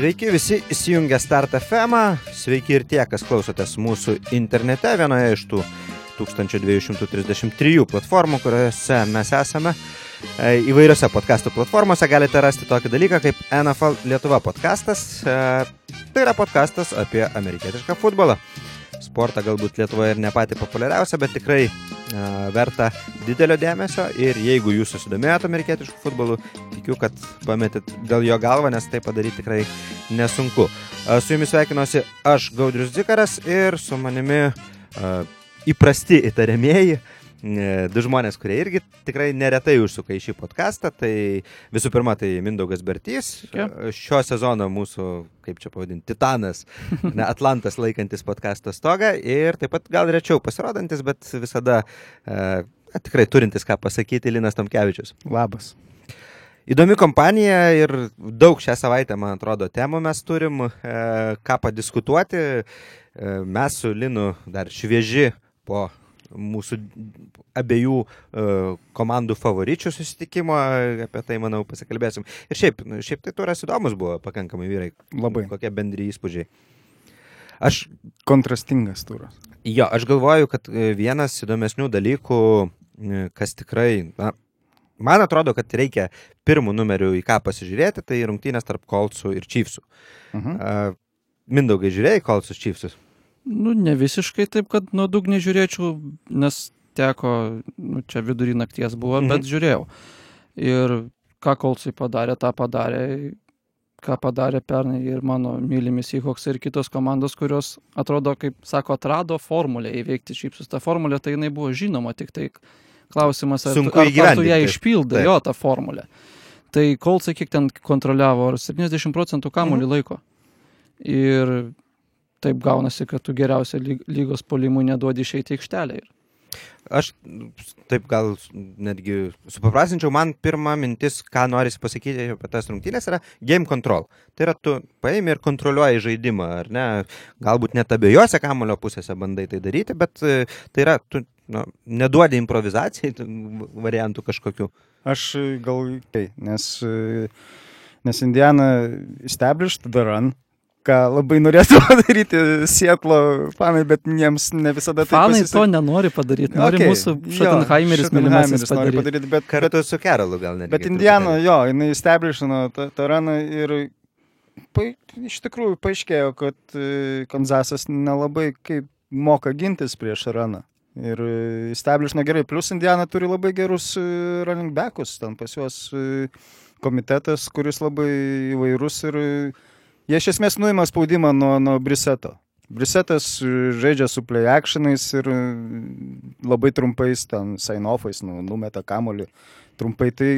Sveiki visi įsijungę Start FM, sveiki ir tie, kas klausotės mūsų internete, vienoje iš tų 1233 platformų, kuriuose mes esame. E, įvairiose podcastų platformose galite rasti tokį dalyką kaip NFL Lietuva podcastas. E, tai yra podcastas apie amerikietišką futbolą sportą galbūt Lietuvoje ir ne pati populiariausia, bet tikrai uh, verta didelio dėmesio ir jeigu jūs susidomėjote amerikietiškų futbolų, tikiu, kad pametėt dėl jo galvą, nes tai padaryti tikrai nesunku. Uh, su jumis sveikinuosi aš Gaudrius Zikaras ir su manimi uh, įprasti įtariamieji E, du žmonės, kurie irgi tikrai neretai užsuka į šį podcastą. Tai visų pirma, tai Mindaugas Bertys, yeah. šio sezono mūsų, kaip čia pavadinti, titanas, ne, Atlantas laikantis podcast'o stogą ir taip pat gal rečiau pasirodantis, bet visada e, tikrai turintis ką pasakyti Linas Tomkevičius. Labas. Įdomi kompanija ir daug šią savaitę, man atrodo, temų mes turim, e, ką padiskutuoti. E, mes su Linu dar švieži po mūsų abiejų uh, komandų favoričių susitikimo, apie tai, manau, pasikalbėsim. Ir šiaip, šiaip tai turas įdomus buvo pakankamai vyrai. Labai. Kokie bendri įspūdžiai. Aš. Kontrastingas turas. Jo, aš galvoju, kad e, vienas įdomesnių dalykų, e, kas tikrai, na, man atrodo, kad reikia pirmų numerių į ką pasižiūrėti, tai rungtynės tarp Koltsų ir Čyfsų. Uh -huh. uh, Mindaugai žiūrėjai Koltsus Čyfsus? Nu, ne visiškai taip, kad nuodugniai žiūrėčiau, nes teko, nu, čia vidury nakties buvo, mhm. bet žiūrėjau. Ir ką Kolcai padarė, tą padarė, ką padarė pernai ir mano mylimi Seahawks ir kitos komandos, kurios atrodo, kaip sako, atrado formulę įveikti šypsus. Ta formulė tai jinai buvo žinoma, tik tai klausimas, ar, Sunku ar, ar tu ją išpildai, jo, tą formulę. Tai Kolcai kiek ten kontroliavo, 70 procentų kamuolį mhm. laiko. Ir taip gaunasi, kad tu geriausia lygos polimų neduodi išeiti aikštelę. Ir... Aš taip gal netgi supaprasinčiau, man pirma mintis, ką norisi pasakyti apie tas rungtynės, yra game control. Tai yra tu paimi ir kontroliuoji žaidimą, ar ne? Galbūt net abiejose kamulio pusėse bandai tai daryti, bet e, tai yra, tu nu, neduodi improvizacijai variantų kažkokių. Aš gal, tai, nes, e, nes Indiana established the run, ką labai norėtų padaryti Sietlo fanai, bet jiems ne visada tai Fanai pasisek... to nenori padaryti, nori okay, mūsų Schottenheimeris mylimasis nori padaryti. Bet kartu su Kerolu gal net. Bet Indiana, jo, jinai establishino tą, tą raną ir pa, iš tikrųjų paaiškėjo, kad e, Kanzasas nelabai kaip moka gintis prieš raną. Ir establishino gerai, plus Indiana turi labai gerus e, running backus, ten pas juos e, komitetas, kuris labai įvairus ir uh, Jie iš esmės nuima spaudimą nuo, nuo Briseto. Brisetas žaidžia su play actionais ir labai trumpais ten sign-offais, nu, numeta kamolį trumpai. Tai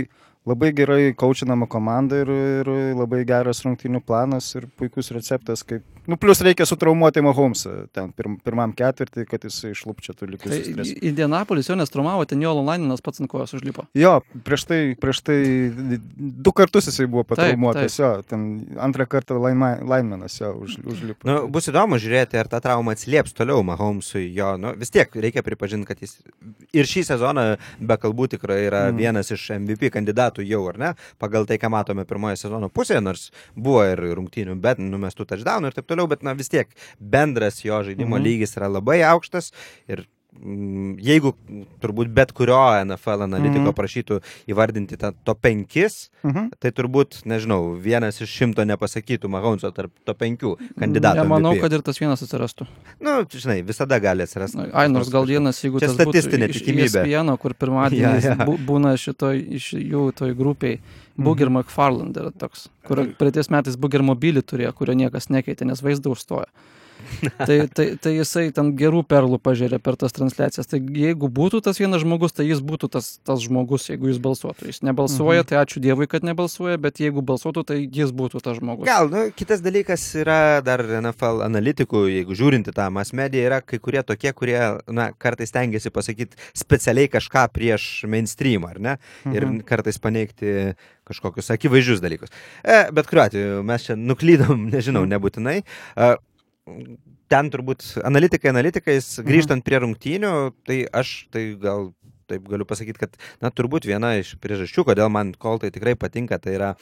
labai gerai kaučinama komanda ir, ir labai geras rungtynių planas ir puikus receptas, kaip Nu, plus reikia sutraumuoti Mahomesą ten pirm, pirmam ketvirtį, kad jis išlupčiatų likusius tai tris. Indianapolis jo nestraumavo, ten jo Laninas pats ant kojos užlipo. Jo, prieš tai, prieš tai du kartus jisai buvo patraumuotas, jo, ten antrą kartą Laninas jo už, užlipo. Nu, bus įdomu žiūrėti, ar ta trauma atsilieps toliau Mahomesui. Jo, nu, vis tiek reikia pripažinti, kad jis ir šį sezoną, be kalbų, tikrai yra mm. vienas iš MVP kandidatų jau, ar ne, pagal tai, ką matome pirmoje sezono pusėje, nors buvo ir rungtynių, bet numestų touchdownų ir taip toliau, bet na vis tiek bendras jo žaidimo mhm. lygis yra labai aukštas ir jeigu turbūt bet kurio NFL analitiko mhm. prašytų įvardinti tą to penkis, mhm. tai turbūt, nežinau, vienas iš šimto nepasakytų Mahonso tarp to penkių kandidatų. Nemanau, kad ir tas vienas atsirastų. Na, nu, žinai, visada gali atsirasti. Ai, nors gal vienas, jeigu Čia statistinė tikimybė. Vieno, kur pirmadienį ja, ja. būna šitoj, iš jų toj grupiai. Booger mhm. McFarland yra toks, kur praeitais metais Booger mobilį turėjo, kurio niekas nekeitė, nes vaizdą užstojo. tai, tai, tai jisai ten gerų perlų pažiūrė per tas transliacijas. Tai jeigu būtų tas vienas žmogus, tai jis būtų tas, tas žmogus, jeigu jis balsuotų. Jis nebalsuoja, mhm. tai ačiū Dievui, kad nebalsuoja, bet jeigu balsuotų, tai jis būtų tas žmogus. Gal, nu, kitas dalykas yra dar NFL analitikų, jeigu žiūrinti tą mass mediją, yra kai kurie tokie, kurie, na, kartais tengiasi pasakyti specialiai kažką prieš mainstream, ar ne? Mhm. Ir kartais paneigti kažkokius akivaizdžius dalykus. E, bet kuriuo atveju mes čia nuklydom, nežinau, mhm. nebūtinai. E, ten turbūt analitikai analitikais, mhm. grįžtant prie rungtynių, tai aš tai gal taip galiu pasakyti, kad, na, turbūt viena iš priežasčių, kodėl man koltai tikrai patinka, tai yra,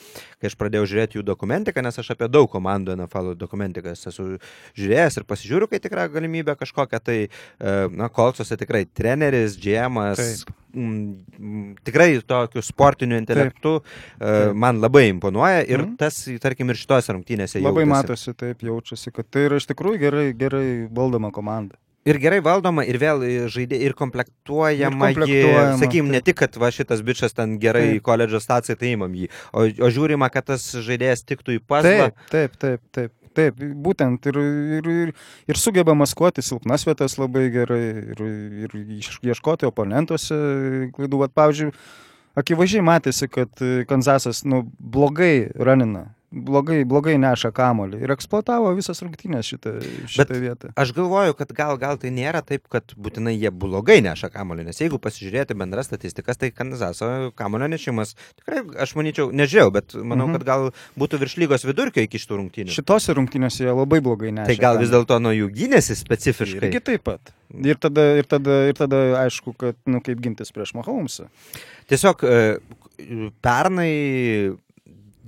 kai aš pradėjau žiūrėti jų dokumentiką, nes aš apie daug komandų NFL dokumentikas esu žiūrėjęs ir pasižiūriu, kai tikrai galimybė kažkokia, tai, e, na, kolsuose tikrai treneris, džiemas, m, tikrai tokiu sportiniu intelektu Taip. man labai imponuoja ir mm. tas, tarkim, ir šitose rungtynėse jau. Labai matosi, taip jaučiasi, kad tai yra iš tikrųjų gerai, gerai valdoma komanda. Ir gerai valdoma, ir vėl žaidė, ir komplektuojama, komplektuojama sakykim, ne tik, kad va, šitas bičias ten gerai taip. koledžo stacijai, tai įmam jį, o, o žiūrima, kad tas žaidėjas tiktų į pasą. Taip, taip, taip, taip. Taip, būtent ir, ir, ir, ir sugeba maskuoti silpnas vietas labai gerai ir, ir ieškoti oponentuose klaidų. Vat, pavyzdžiui, akivaizdžiai matėsi, kad Kanzasas nu, blogai ranina blogai, blogai neša kamolį ir eksploatavo visas rungtynės šitą, šitą Bet vietą. Aš galvoju, kad gal, gal tai nėra taip, kad būtinai jie blogai neša kamolį, nes jeigu pasižiūrėti bendras statistikas, tai Kanazaso kamolio nešimas tikrai, aš manyčiau, nežiau, bet manau, mhm. kad gal būtų virš lygos vidurkio iki šitų rungtynių. Šitose rungtynėse jie labai blogai neša. Tai gal vis dėlto nuo jų gynėsi specifiškai. Irgi taip pat. Ir tada, ir tada, ir tada aišku, kad, nu, kaip gintis prieš Mahomesą. Tiesiog e, pernai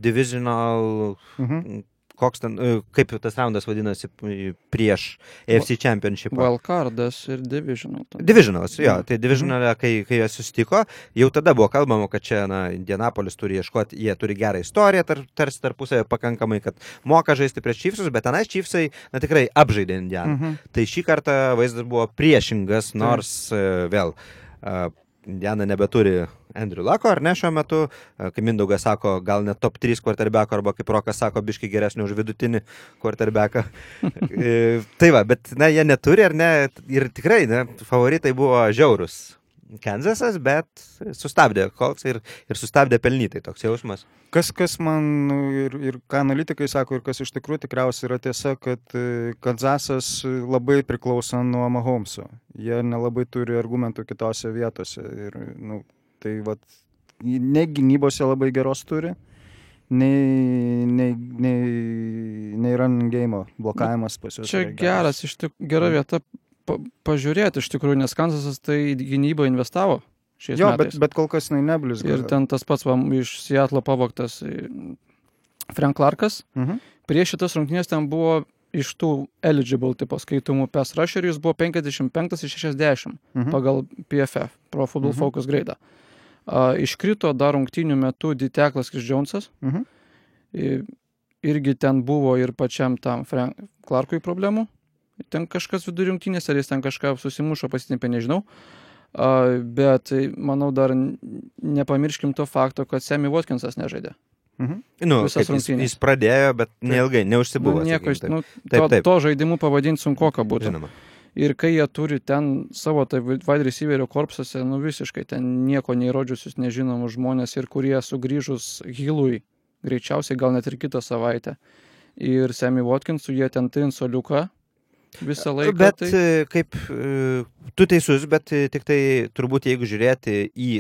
divisional, mhm. koks ten, e, kaip tas raundas vadinasi prieš AFC Championship. Wildcardas ir Divisional. Divisionalas, jo, mhm. tai Divisionalė, kai, kai jie susitiko, jau tada buvo kalbama, kad čia, na, Indianapolis turi ieškoti, jie turi gerą istoriją, tar, tarsi tarpusavę pakankamai, kad moka žaisti prieš Chiefsus, bet tenais Chiefsai, na, tikrai apžaidė Indianą. Mhm. Tai šį kartą vaizdas buvo priešingas, nors mhm. vėl Indiana nebeturi Andrew Lako, ar ne šiuo metu, e, kai Mindaugas sako, gal net top 3 kvartarbeko, arba kaip Rokas sako, biški geresnį už vidutinį kvartarbeką. E, tai va, bet, na, jie neturi, ar ne, ir tikrai, ne, favoritai buvo žiaurus. Kansasas, bet sustabdė Colts ir, ir sustabdė pelnytai toks jausmas. Kas, kas man nu, ir, ir ką analitikai sako, ir kas iš tikrųjų tikriausiai yra tiesa, kad e, Kansasas labai priklauso nuo Mahomeso. Jie nelabai turi argumentų kitose vietose. Ir, nu, tai vat, ne gynybose labai geros turi, nei, nei, nei, nei run game blokavimas pas juos. Čia geras, iš tikrųjų gera vieta pa, pažiūrėti iš tikrųjų, nes Kansasas tai gynybą investavo. Jo, metais. bet, bet kol kas jinai neblizga. Ir ten tas pats va, iš Seattle pavoktas e, Frank Clarkas. Mhm. Prieš šitas rungtynės ten buvo iš tų eligible tipo skaitomų PES rusherių jis buvo 55 iš 60 mhm. pagal PFF, Pro Football mhm. Focus grade. Uh, iškrito dar rungtynių metu Diteklas Chris Jonesas. Mhm. Irgi ten buvo ir pačiam tam Frank Clarkui problemų ten kažkas vidury rungtynės, ar jis ten kažką susimušo, pasitempė, nežinau. Uh, bet manau dar nepamirškim to fakto, kad Sammy Watkinsas nežaidė. Mhm. Nu, Visas rungtynės. Jis, jis pradėjo, bet neilgai, neužsibuvo. Nu, nieko, sakykim, taip. Nu, taip, taip. To, to žaidimu pavadinti sunku, ką būtų. Žinoma. Ir kai jie turi ten savo tai wide receiverio korpsuose, nu visiškai ten nieko neįrodžiusius nežinomus žmonės ir kurie sugrįžus Hilui, greičiausiai gal net ir kitą savaitę. Ir Sammy Watkinsų jie ten trin soliuką, visą laiką. Bet tai... E, kaip e, tu teisus, bet e, tik tai turbūt jeigu žiūrėti į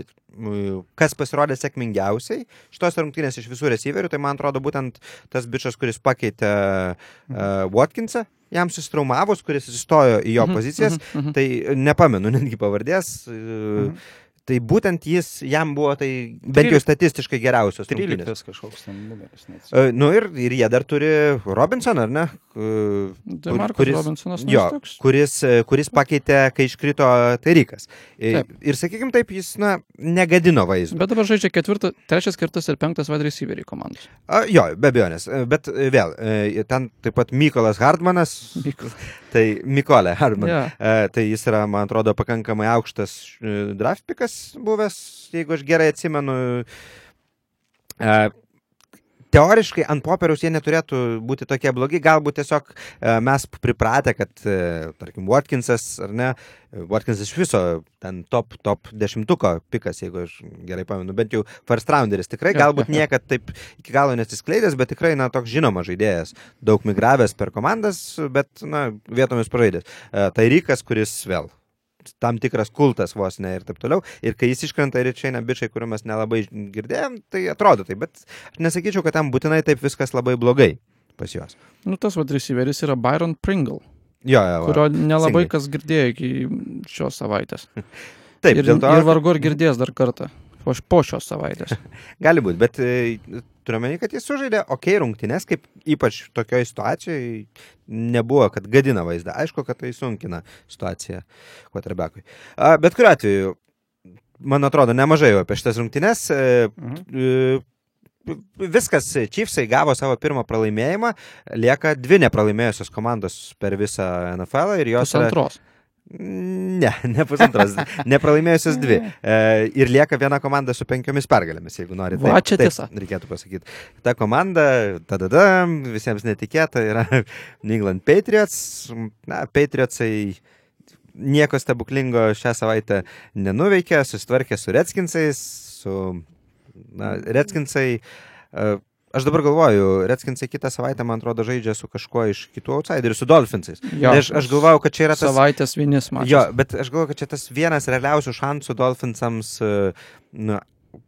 kas pasirodė sėkmingiausiai šitos rungtynės iš visų receiverių, tai man atrodo būtent tas bičias, kuris pakeitė uh, Watkinsą, jam susitraumavus, kuris įstojo į jo mhm, pozicijas, mm -hmm. tai nepamenu netgi pavardės. Mm -hmm Tai būtent jis, jam buvo tai bent jau statistiškai geriausios. 13 kažkoks ten numeris. Uh, nu ir, ir jie dar turi Robinsoną, ar ne? Uh, kur, kuris, Robinsonas. Jo, kuris, kuris pakeitė, kai iškrito Tarikas. Ir, ir sakykime taip, jis, na, negadino vaizdo. Bet dabar žaidžia ketvirtas, trečias, ketvirtas ir penktas wide receiveriai komandos. Uh, jo, be abejonės. Bet vėl, ten taip pat Mykolas Hardmanas. Mykolas. Tai Mykolė Hardman. Yeah. Tai jis yra, man atrodo, pakankamai aukštas draftpikas Rokas buvęs, jeigu aš gerai atsimenu. E, teoriškai ant popieriaus jie neturėtų būti tokie blogi, galbūt tiesiog e, mes pripratę, kad, e, tarkim, Watkinsas ar ne, Watkinsas iš viso ten top, top dešimtuko pikas, jeigu aš gerai pamenu, bent jau first rounderis, tikrai galbūt niekad taip iki galo nesiskleidęs, bet tikrai, na, toks žinomas žaidėjas, daug migravęs per komandas, bet, na, vietomis pražaidęs. Tai Rykas, kuris vėl tam tikras kultas vos ne ir taip toliau. Ir kai jis iškrenta ir čia eina bičiai, kuriuo mes nelabai girdėjom, tai atrodo taip, bet aš nesakyčiau, kad tam būtinai taip viskas labai blogai pas juos. Nu, tas vad receiveris yra Byron Pringle. Jo, jo, kurio nelabai Singai. kas girdėjo iki šios savaitės. Taip, ir, dėl to ir vargu ar girdės dar kartą po, po šios savaitės. gali būti, bet e, turiu meni, kad jis sužaidė ok rungtynės, kaip ypač tokioje situacijoje nebuvo, kad gadina vaizdą. Aišku, kad tai sunkina situaciją. A, Bet kuriu atveju, man atrodo, nemažai jau apie šitas rungtynės. E, Mhm. e, Viskas, Chiefsai gavo savo pirmą pralaimėjimą, lieka dvi nepralaimėjusios komandos per visą NFL ir jos yra Pusantros. Ne, ne pusantros. Nepralaimėjusios dvi. E, ir lieka viena komanda su penkiomis pergalėmis, jeigu nori. Va, čia tiesa. Reikėtų pasakyti. Ta komanda, tada, visiems netikėta, yra New England Patriots. Na, Patriotsai nieko stebuklingo šią savaitę nenuveikė, susitvarkė su Redskinsais, su... Na, Redskinsai... Uh, Aš dabar galvoju, Redskinsai kitą savaitę, man atrodo, žaidžia su kažkuo iš kitų outsiderių, su Dolphinsais. Jo, Tai aš, aš galvojau, kad čia yra tas... Savaitės vinis man. Jo, bet aš galvoju, kad čia tas vienas realiausių šansų Dolphinsams e, nu,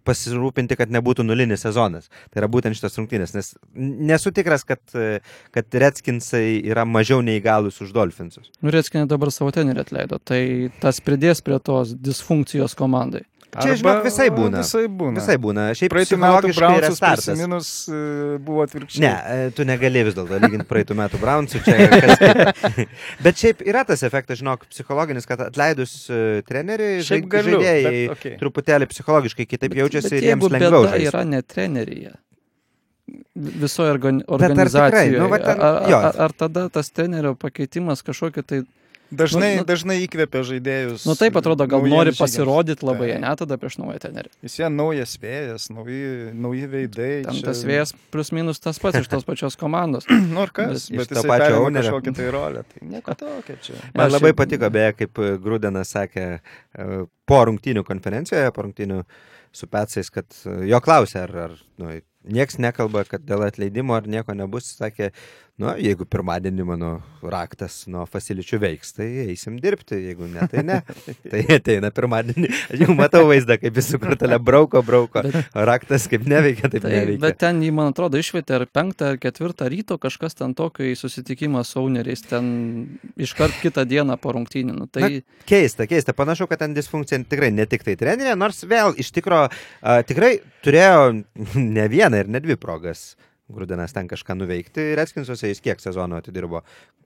pasirūpinti, kad nebūtų nulinis sezonas. Tai yra būtent šitas rungtynės, nes nesu tikras, kad, e, kad Redskinsai yra mažiau neįgalus už Dolphinsus. Nu, Retskinė dabar savo tenerį atleido, tai tas pridės prie tos disfunkcijos komandai. Čia, žinok, visai būna. Visai būna. Visai būna. Šiaip Praeitų metų startas. prisiminus e, buvo atvirkščiai. Ne, e, tu negali vis dėlto lyginti praeitų metų Brownsų čia. Bet šiaip yra tas efektas, žinok, psichologinis, kad atleidus e, trenerių, Šiaip galiu, žaidėjai bet okei. truputėlį psichologiškai kitaip jaučiasi bet ir jiems lengviau žaisti. yra ne treneryje. Visoje organi ar tikrai? organizacijoje. Nu, va ten- ar, ar, ar tada tas trenerio pakeitimas kažkokį tai... Dažnai, Nu, nu- dažnai įkvėpia žaidėjus. Nu taip atrodo, gal nori pasirodyti labai, Taip. ne tada prieš naują trenerį. Vis vien naujas vėjas, nauji, nauji veidai. Ten čia- tas vėjas plus minus tas pats iš tos pačios komandos. Nu ir kas, bet to jisai pačio ownerio. kažkokią tai rolę. Tai nieko tokio čia. Man labai šiaip- patiko, beje, kaip e, Grūdenas sakė e, po rungtynių konferencijoje, po rungtynių su Petsais, kad e, jo klausė, ar, ar nu, nieks nekalba, kad dėl atleidimo ar nieko nebus. Sakė, nu, jeigu pirmadienį mano raktas nuo faciličių veiks, tai eisim dirbti, jeigu ne, tai ne. tai ateina pirmadienį. Aš jau matau vaizdą, kaip jis su kortelė brauko, brauko. Bet- Raktas kaip neveikia, taip Tai, neveikia. bet ten jį, man atrodo, išvietė ar penktą, ar ketvirtą ryto kažkas ten tokio į susitikimą su owneriais, ten iškart kitą dieną po rungtynių. Nu, tai Keista, keista. Panašu, kad ten disfunkcija tikrai ne tik tai trenerė, nors vėl iš tikro a, tikrai turėjo ne vieną ir ne dvi progas. Grudinas ten kažką nuveikti. Redskinsuose jis kiek sezono atidirbo?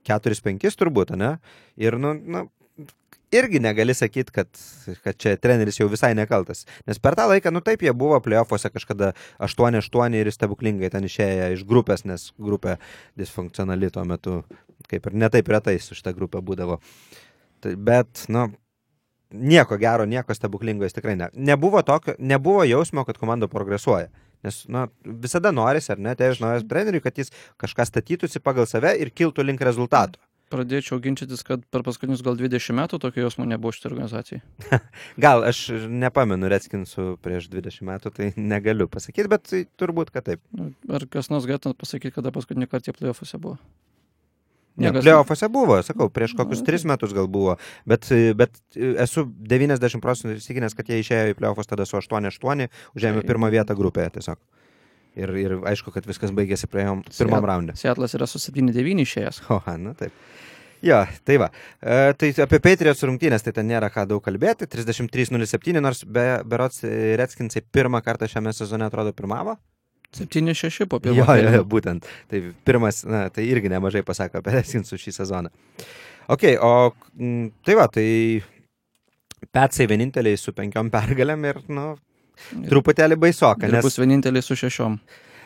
4-5 turbūt, ne? Ir, nu, nu, irgi negali sakyti, kad, kad čia treneris jau visai nekaltas. Nes per tą laiką, nu taip, jie buvo playoffuose kažkada 8-8 ir stebuklingai ten išėję iš grupės, nes grupė disfunkcionali tuo metu, kaip ir netaip retai su šitą grupę būdavo. Tai, bet, nu, nieko gero, nieko stebuklingo jis tikrai ne. Nebuvo, tokio, nebuvo jausmo, kad komanda progresuoja. Nes, na, visada norisi, ar ne, tai aš naujas treneriui, kad jis kažką statytųsi pagal save ir kiltų link rezultatų. pradėčiau ginčytis, kad per paskutinius gal 20 metų tokio jausmo nebuvo šitą organizacijai. Gal aš nepamenu Redskinsų prieš 20 metų, tai negaliu pasakyti, bet turbūt, kad taip. Nu, Ar kas nors galėtų pasakyti, kada paskutinį kartą jie playoffuose buvo? Ne, Playoffuose buvo, sakau, prieš kokius Na, 3 metus gal buvo, bet, bet esu 90 procentų įsitikinęs, kad jie išėjo į playoffus tada su 8-8, užėmė Tai- pirmą vietą grupėje tiesiog. Ir, ir aišku, kad viskas baigėsi praėjom pirmam raundė. Seatlas yra su 7-9 išėjęs. Oha, na taip. Jo, tai va. E, tai apie Patriots rungtynės, tai ten nėra ką daug kalbėti. 33-07, nors be, berots e, Redskinsai pirmą kartą šiame sezone atrodo pirmavo. 7-6 po Jo, pirmo. jo, jo, kėlinio. būtent. Tai pirmas, na, tai irgi nemažai pasako apie Redskinsų šį sezoną. Ok, o mm, tai va, tai Petsai vieninteliai su penkiom pergalėm ir, nu, Ir- truputėlį baisoka, nes... bus vieninteliai su šešiom.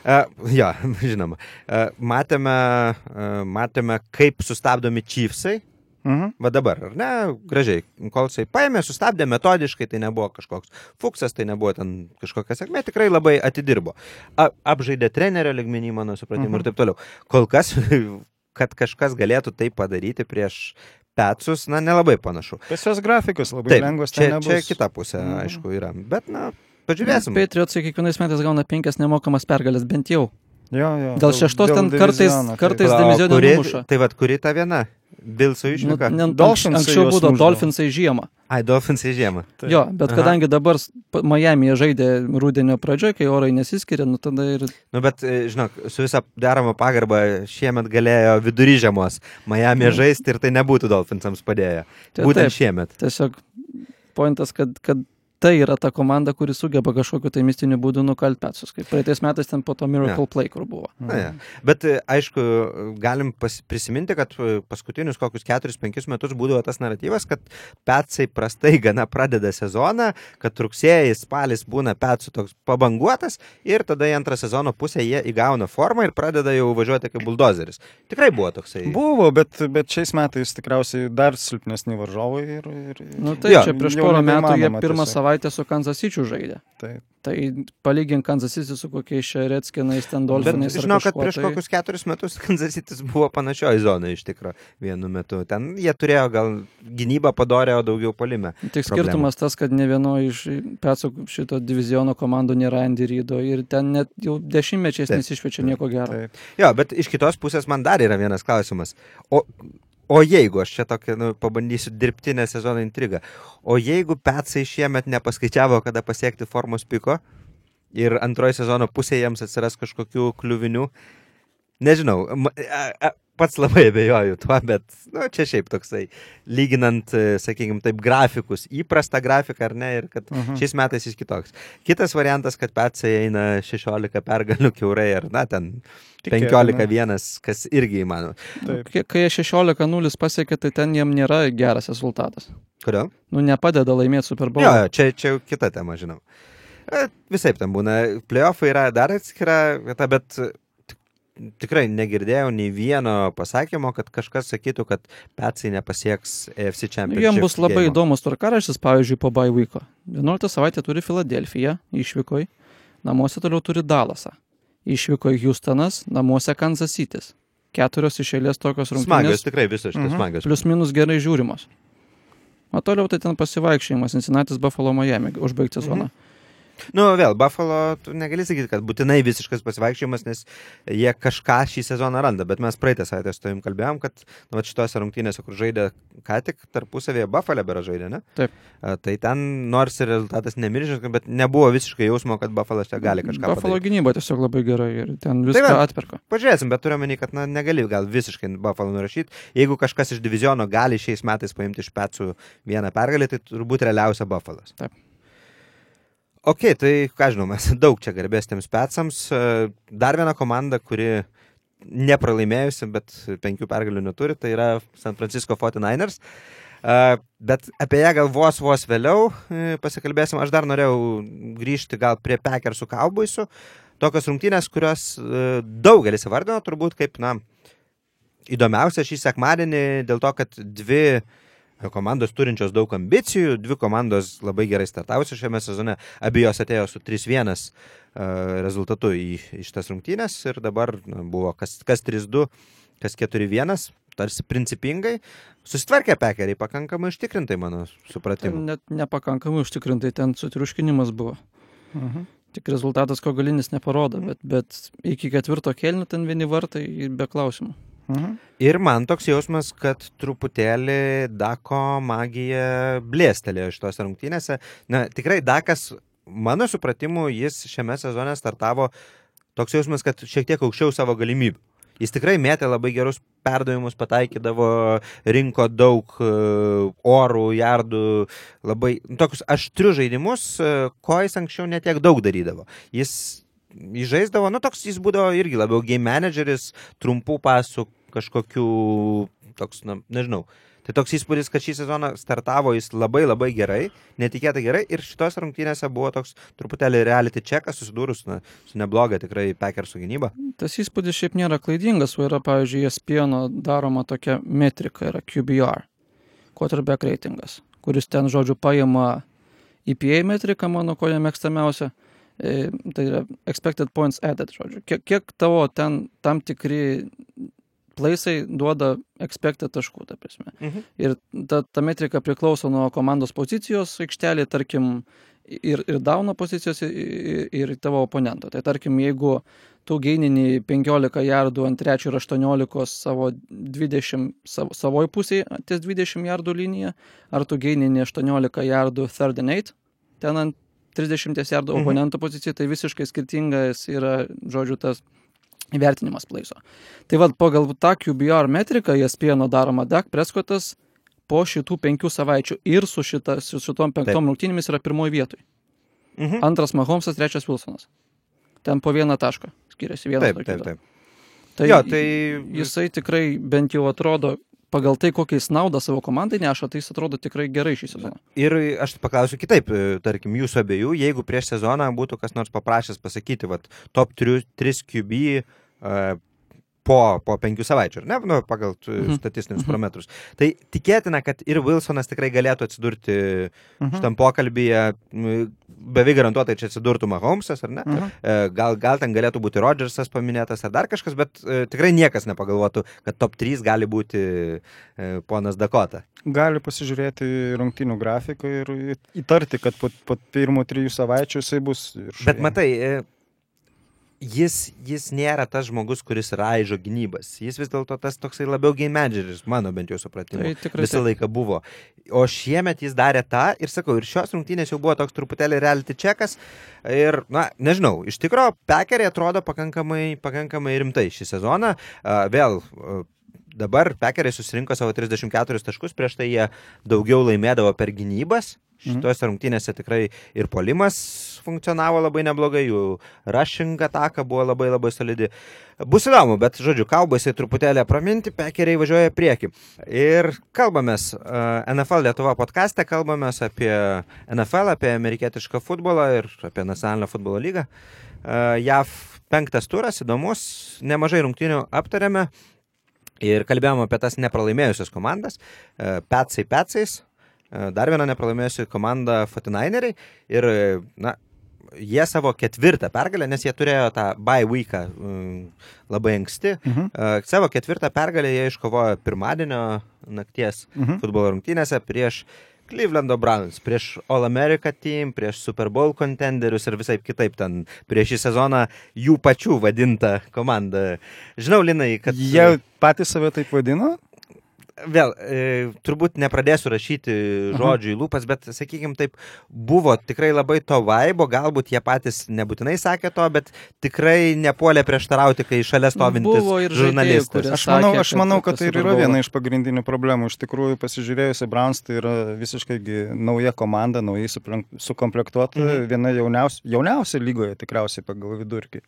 Uh, jo, žinoma. Uh, matėme, uh, matėme, kaip sustabdomi Chiefsai. Mhm. Va dabar, ar ne? Gražiai. Kolsai paėmė, sustabdė metodiškai, tai nebuvo kažkoks fuksas, tai nebuvo ten kažkokia sėkmė, tikrai labai atidirbo. A, apžaidė trenerio ligmenį, mano supratimu, Mhm. ir taip toliau. Kol kas, kad kažkas galėtų tai padaryti prieš Petsus, na, nelabai panašu. Pas jos grafikus labai Taip, lengvas čia, ten čia nebus. kita pusė, Mhm. aišku, yra. Bet, na, pažiūrėsim. Patriotsai kiekvienais metais gauna penkias nemokamas pergalės bent jau. Jo, jo, Dėl šeštos ten kartais- kartais- divizioną kuri- numuša. Tai vad, kuri ta viena? Bilso Nu, išvyka? ne, Dolphinsai anksčiau būdavo. Dolphinsai žiemą. Ai, Dolphinsai žiemą. Taip. Jo, bet Aha. kadangi dabar Miami'e žaidė rūdienio pradžioje, kai orai nesiskiria, nu tada ir Nu, bet, e, žinok, su visa derama pagarba šiemet galėjo vidury žiemos Miami Mm. žaisti ir tai nebūtų Dolphinsams padėję. Tai Būtent taip. šiemet. tiesiog pointas, kad, kad tai yra ta komanda, kuri sugeba kažkokiu tai mistiniu būdu nukalti petsus, kaip praeitais metais ten po to Miracle ja. Play, kur buvo. Na, ja. Bet e, aišku, galim pas, prisiminti, kad e, paskutinius kokius 4-5 metus būdavo tas naratyvas, kad petsai prastai gana pradeda sezoną, kad rugsėjais, spalis būna petsų toks pabanguotas ir tada į antrą sezono pusę jie įgauna formą ir pradeda jau važiuoti kaip buldozeris. Tikrai buvo toksai. Buvo, bet, bet šiais metais tikriausiai dar silpnesni varžovai. Ir, ir, nu, tai jo, čia prieš porą metų jie pirmą savaitę savaitę su Kansas City žaidė. Taip. Tai palygink Kansas City su kokiais čia Redskinais, ten Dolphinais. Žinau, kad prieš tai... kokius keturis metus Kansas City buvo panašioji zona iš tikrųjų vienu metu. Ten jie turėjo gal gynybą padarė, o daugiau polime. Tik skirtumas tas, kad ne vieno iš petsų šito diviziono komandų nėra Andy Rydo ir ten net jau dešimtmečiais nesišviečia nieko gero. Taip. Jo, bet iš kitos pusės man dar yra vienas klausimas. O O jeigu, aš čia tokia, nu, pabandysiu dirbtinę sezono intrigą, o jeigu Petsai šiemet nepaskaičiavo, kada pasiekti formos piko ir antroji sezono pusėje jiems atsiras kažkokių kliuvinių, nežinau, pats labai abejoju tuo, bet, nu, čia šiaip toksai, lyginant, e, sakykime, taip grafikus, įprastą grafiką ar ne, ir kad uh -huh. šiais metais jis kitoks. Kitas variantas, kad Petsai eina 16 pergalių keurai ar, na, ten 15-1, kas irgi įmanoma. Kai jie 16-0 pasiekė, tai ten jiem nėra geras rezultatas. Kodėl? Nu, nepadeda laimėti Super Bowl. Jo, čia, čia jau kita tema, žinau. E, Visai tam būna. Playoffai yra dar atskira vieta, bet tikrai negirdėjau nei vieno pasakymo, kad kažkas sakytų, kad Petsai nepasieks FC Championship. Jiems bus labai game. įdomus tvarkaraštis, pavyzdžiui, po weeko. 11 savaitę turi Filadelfija, išvykoj, namuose toliau turi Dalasą. Išvyko Houstonas, namuose Kansas City. Keturios iš eilės tokios rungtynės. Smagios, tikrai visos šitas mhm. smagios. Plius minus gerai žiūrimos. O toliau tai ten pasivaikščiojimas, Cincinnati, Buffalo, Miami, užbaigti. Uh -huh. Nu, vėl, Buffalo, tu negali sakyti, kad būtinai visiškas pasivaikščiojimas, nes jie kažką šį sezoną randa, bet mes praeitą savaitę su tavim kalbėjom, kad nu, šitose rungtynėse, kur žaidė ką tik tarpusavėje Buffalo bera žaidė, ne? Taip. A, tai ten nors ir rezultatas nemirišiškas, bet nebuvo visiškai jausmo, kad Buffalo čia gali kažką Buffalo padaryti. gynyba tiesiog labai gerai ir ten viską tai, atperka. Pažiūrėsim, bet turiu menį, kad na, negali gal visiškai Buffalo nurašyti. Jeigu kažkas iš diviziono gali šiais metais paimti iš petsų vieną pergalį, tai turbūt realiausia Buffalo. Taip. Ok, tai ką žinau, mes daug čia garbės tiems petsams. E, dar viena komanda, kuri nepralaimėjusi, bet penkių pergalių neturi, tai yra San Francisco 49ers. Uh, bet apie ją gal vos vos vėliau uh, pasikalbėsim. Aš dar norėjau grįžti gal prie Pekersų kauboisų. Tokios rungtynės, kurios daugelis įvardino turbūt kaip, na, įdomiausia šį sekmadienį dėl to, kad dvi uh, komandos turinčios daug ambicijų, dvi komandos labai gerai startavusios šiame sezone, abijos atėjo su 3-1 uh, rezultatu į, į šitas rungtynės ir dabar buvo kas, kas 3-2, kas 4-1, tarsi principingai. Susitvarkė pekeriai pakankamai užtikrintai, mano supratimu. Net nepakankamai užtikrintai, ten sutriuškinimas buvo. Uh mhm. -huh. Tik rezultatas ko galinis neparodo, bet, bet iki ketvirto kelnių ten vieni vartai be klausimų. Mhm. Ir man toks jausmas, kad truputėlį Dako magija blėstelėjo šitose rungtynėse. Na, tikrai Dakas, mano supratimu, jis šiame sezone startavo toks jausmas, kad šiek tiek aukščiau savo galimybių. Jis tikrai mėtė labai gerus perdavimus, pataikydavo, rinko daug e, orų, jardų, labai nu, tokius aštrius žaidimus, e, ko jis anksčiau netiek daug darydavo. Jis įžaisdavo, nu toks jis būdavo irgi labiau game manageris, trumpų pasų, kažkokių, toks, na, nežinau. Tai toks įspūdis, kad šį sezoną startavo jis labai labai gerai, netikėtai gerai ir šitos rungtynėse buvo toks truputėlį reality checkas susidūrus na, su nebloga tikrai Packersų gynyba. Tas įspūdis šiaip nėra klaidingas, o yra, pavyzdžiui, ESPN daroma tokia metrika, yra QBR, quarterback reitingas, kuris ten, žodžiu, paima EPA metriką, mano koja mėgstamiausia E, tai yra expected points added, žodžiu. Kiek, kiek tavo ten tam tikri plaisai duoda expected taškų, ta prasme. Mhm. Ir ta, ta metrika priklauso nuo komandos pozicijos aikštelė, tarkim, ir, ir dauno pozicijos, ir, ir tavo oponento. Tai tarkim, jeigu tu geinini 15 jardų ant 3 ir 18 savo 20, savo, savoj pusėje, ties 20 jardų liniją, ar tu geinini 18 jardų third and 8, ten ant 30 jardų oponento pozicijai, tai visiškai skirtingas yra, žodžiu, tas įvertinimas plaiso. Tai vad pagal tą QBR metriką, pieno daroma Dak Preskotas po šitų penkių savaičių ir su, šita, su šitom penktom rungtynėmis yra pirmoji vietoj. Mhm. Antras Mahomesas, trečias Wilsonas. Ten po vieną tašką skiriasi vienas Taip, taip, taip. Tai, Jo, tai jisai tikrai bent jau atrodo, pagal tai, kokią jis naudą savo komandai neša, tai jis atrodo tikrai gerai šį sezoną. Ir aš paklausiu kitaip, e, tarkim, jūsų abiejų, jeigu prieš sezoną būtų kas nors paprašęs pasakyti, vad, top 3, 3 QB po, po penkių savaičių, ar ne, nu, pagal Mhm. statistinius Mhm. parametrus. Tai tikėtina, kad ir Wilsonas tikrai galėtų atsidurti Mhm. šitam pokalbėje, m, beveik garantuotai čia atsidurtų Mahomesas, ar ne? Mhm. E, Gal, gal ten galėtų būti Rodžersas paminėtas ar dar kažkas, bet e, tikrai niekas nepagalvotų, kad top 3 gali būti e, ponas Dakota. Gali pasižiūrėti rungtinių grafiką ir įtarti, kad po, po pirmų trijų savaičių jisai bus. Bet matai, jis, jis nėra tas žmogus, kuris raižo gynybas. Jis vis dėlto tas toksai labiau game manageris, mano bent jau supratimu. Tai tikrai Visą laiką buvo. O šiemet jis darė tą ir sakau, ir šios rungtynės jau buvo toks truputėlį reality checkas. Ir, na, nežinau, iš tikrųjų, pekeriai atrodo pakankamai, pakankamai rimtai šį sezoną. Vėl dabar pekeriai susirinko savo 34 taškus, prieš tai jie daugiau laimėdavo per gynybas. Mhm. Šituose rungtynėse tikrai ir polimas funkcionavo labai neblogai, jų rushing ataka buvo labai labai solidi. Bus įdomu, bet, žodžiu, kalbasi truputėlį praminti, pekeriai važiuoja į priekį. Ir kalbamės uh, NFL Lietuva podkastė, kalbamės apie NFL, apie amerikietišką futbolą ir apie nacionalinę futbolo lygą. Uh, JAV penktas turas, įdomus, nemažai rungtynių aptarėme ir kalbėjome apie tas nepralaimėjusias komandas. Uh, Petsai Petsais, uh, dar viena nepralaimėjusi komanda Fatinaineriai ir, uh, na, jie savo ketvirtą pergalę, nes jie turėjo tą bye weeką um, labai anksti. Mhm. Uh, savo ketvirtą pergalę jie iškovojo pirmadienio nakties Mhm. futbolo rungtynėse prieš Clevelando Browns, prieš All America team, prieš Super Bowl contenderius ir visai kitaip ten prieš šį sezoną jų pačių vadinta komanda. Žinau, Linai, kad Jie patys save taip vadino? Vėl e, turbūt nepradėsiu rašyti žodžių į lūpas, bet, sakykime, taip buvo tikrai labai to vaibo, galbūt jie patys nebūtinai sakė to, bet tikrai nepuolė prieštarauti, kai šalia stovintis Buvo ir žaidėjų, žurnalistas. Aš manau, aš kad manau, kad tai ir yra viena iš pagrindinių problemų. Iš tikrųjų, pasižiūrėjus į Browns, tai yra visiškai gi nauja komanda, naujai sukomplektuota, Mhm. mhm. viena jauniausia, jauniausia lygoje tikriausiai pagal vidurkį.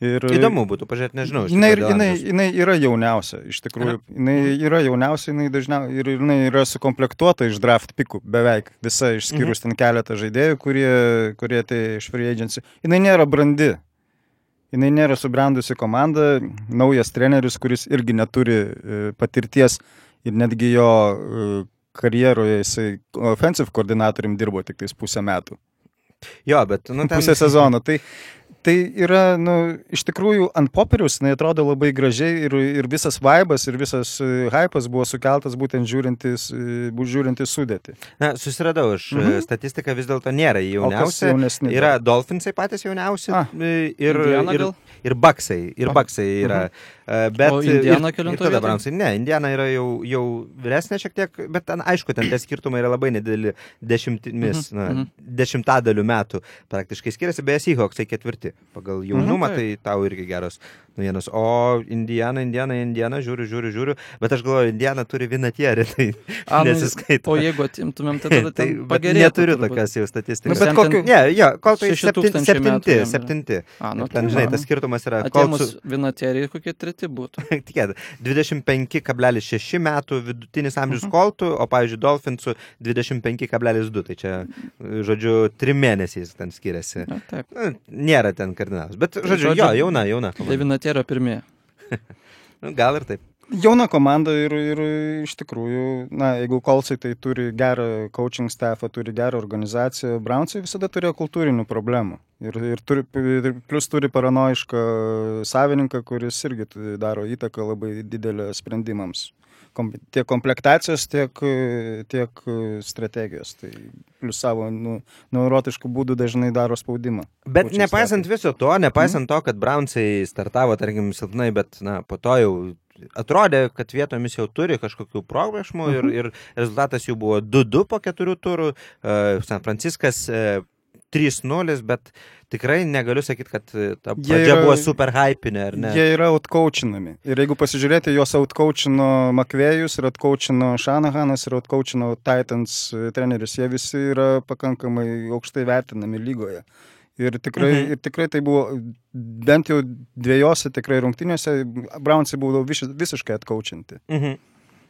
Ir, Įdomu būtų pažiūrėti, nežinau. Jinai, jinai, jinai yra jauniausia, iš tikrųjų. Jinai yra jauniausia, jinai dažniausiai ir jinai yra sukomplektuota iš draft pikų beveik. Visa išskyrus ten keletą žaidėjų, kurie, kurie tai iš free agency. Jinai nėra brandi. Jinai nėra subrendusi komanda, naujas treneris, kuris irgi neturi e, patirties ir netgi jo e, karjeroje jisai offensive koordinatorium dirbo tik tais pusę metų Jo, bet, nu, ten... pusę sezono. Tai, tai yra, nu, iš tikrųjų, ant popieriaus jinai atrodo labai gražiai ir, ir visas vaibas, ir visas uh, hypas buvo sukeltas būtent žiūrintis, uh, žiūrintis sudėti. Na, susiradau, aš Mhm. mhm. statistika vis dėlto nėra jauniausia. jaunesni? Yra Dolphinsai patys jauniausi Ah. e, ir, Indiana ir, gal? ir Baksai. Ir O. Baksai yra. Mhm. Bet, O Indiana ir, kelintoj ir tada? Brownsai. Ne, Indiana yra jau, jau vyresnė šiek tiek, bet ten aišku, ten tie skirtumai yra labai nedideli dešimtimis, Mhm, na, mhm. dešimtadalių metų praktiškai skiriasi, beje, Seahawksai ketvirti pagal jaunumą, Mhm, tai tau irgi geros naujienos. O Indiana, Indiana, Indiana, žiūriu, žiūriu, žiūriu, bet aš galvoju, Indiana turi vienatierį, tai A, nu, nesiskaito. O jeigu atimtumėm, tai tada Tai bet pagerėtų. neturiu tokios jau Nu, statistikos. bet Ten kokiu... Ne, jo, kol tai 6 septin, tūkstančiai septinti, yra. septinti. A, nu, ten, tai žinai, tas skirtumas yra, kol su, vienateriai kokie treti būtų. tikėt, 25,6 metų vidutinis amžius Mhm. koltų, o, pavyzdžiui, Dolphinsų 25,2. Tai čia, žodžiu, trim mėnesiais ten skiriasi. Na, taip. Nu, nėra ten kardinalas. Bet, žodžiu, žodžiu, jo, jauna, jauna. komanda. Devinaterio pirmieji. Nu, gal ir taip. Jauna komanda ir, ir iš tikrųjų, na, jeigu Kolsai tai turi gerą coaching staffą, turi gerą organizaciją, Brownsai visada turėjo kultūrinių problemų. Ir, ir, turi, ir plus turi paranoišką savininką, kuris irgi daro įtaką labai didelę sprendimams. Kom, tiek komplektacijos, tiek, tiek strategijos. Tai plus savo nu, neurotiškų būdų dažnai daro spaudimą. Bet nepaisant staffui. viso to, nepaisant to, kad Brownsai startavo, tarkim, silpnai, bet, na, po to jau atrodė, kad vietomis jau turi kažkokių progrešmų ir, Mhm. ir rezultatas jų buvo 2-2 po keturių turų. Uh, San Franciskas uh, 3-0, bet tikrai negaliu sakyti, kad e, ta pradžia yra- buvo super hypinė, ar ne? Jie yra outcoachinami. Ir jeigu pasižiūrėti, juos outcoachino Makvėjus ir outcoachino Šanahanas ir outcoachino Titans e, treneris. Jie visi yra pakankamai aukštai vertinami lygoje. Ir tikrai, Mhm. ir tikrai tai buvo, bent jau dviejose tikrai rungtynėse, Brownsai buvo vis, visiškai atcoachinti. Mhm.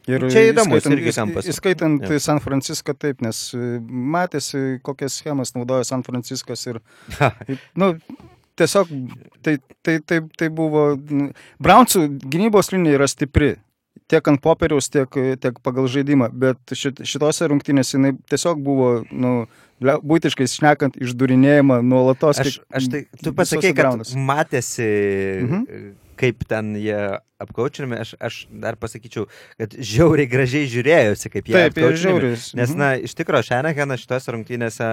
Ir Čia įdomus irgi kampas. Įskaitant Jo. San Francisco taip, nes e, matėsi, kokias schemas naudoja San Franciskas ir Nu, tiesiog tai, tai, tai, tai buvo. Brownsų gynybos linija yra stipri. Tiek ant popieriaus, tiek, tiek pagal žaidimą. Bet šit, šitose rungtynėse jinai tiesiog buvo, nu, būtiškai šnekant, išdurinėjama nuolatos. Aš, aš tai, tu pasakei, kad Brownuose. matėsi, Mhm. Kaip ten jie apkaučinami, aš, aš dar pasakyčiau, kad žiauriai gražiai žiūrėjosi, kaip jie žiauris. Nes, Mhm. na, iš tikrųjų, Šenekenas šitose rungtynėse,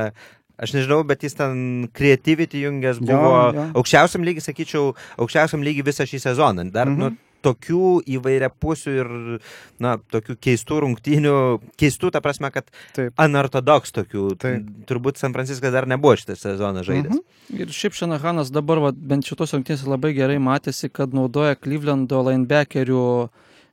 aš nežinau, bet jis ten creativity jungęs Jo, buvo jo. aukščiausiam lygiai, sakyčiau, aukščiausiam lygiai visą šį sezoną. Dar, Mhm. nu, tokių įvairia pusių ir, na, tokių keistų rungtynių, keistų, ta prasme, kad Taip. unortodoks tokių. Taip. Turbūt San Franciskas dar nebuvo šitą sezoną žaidęs. Mhm. Ir šiaip Šanahanas dabar, va, bent šitos rungtynėse labai gerai matėsi, kad naudoja Clevelando linebackerių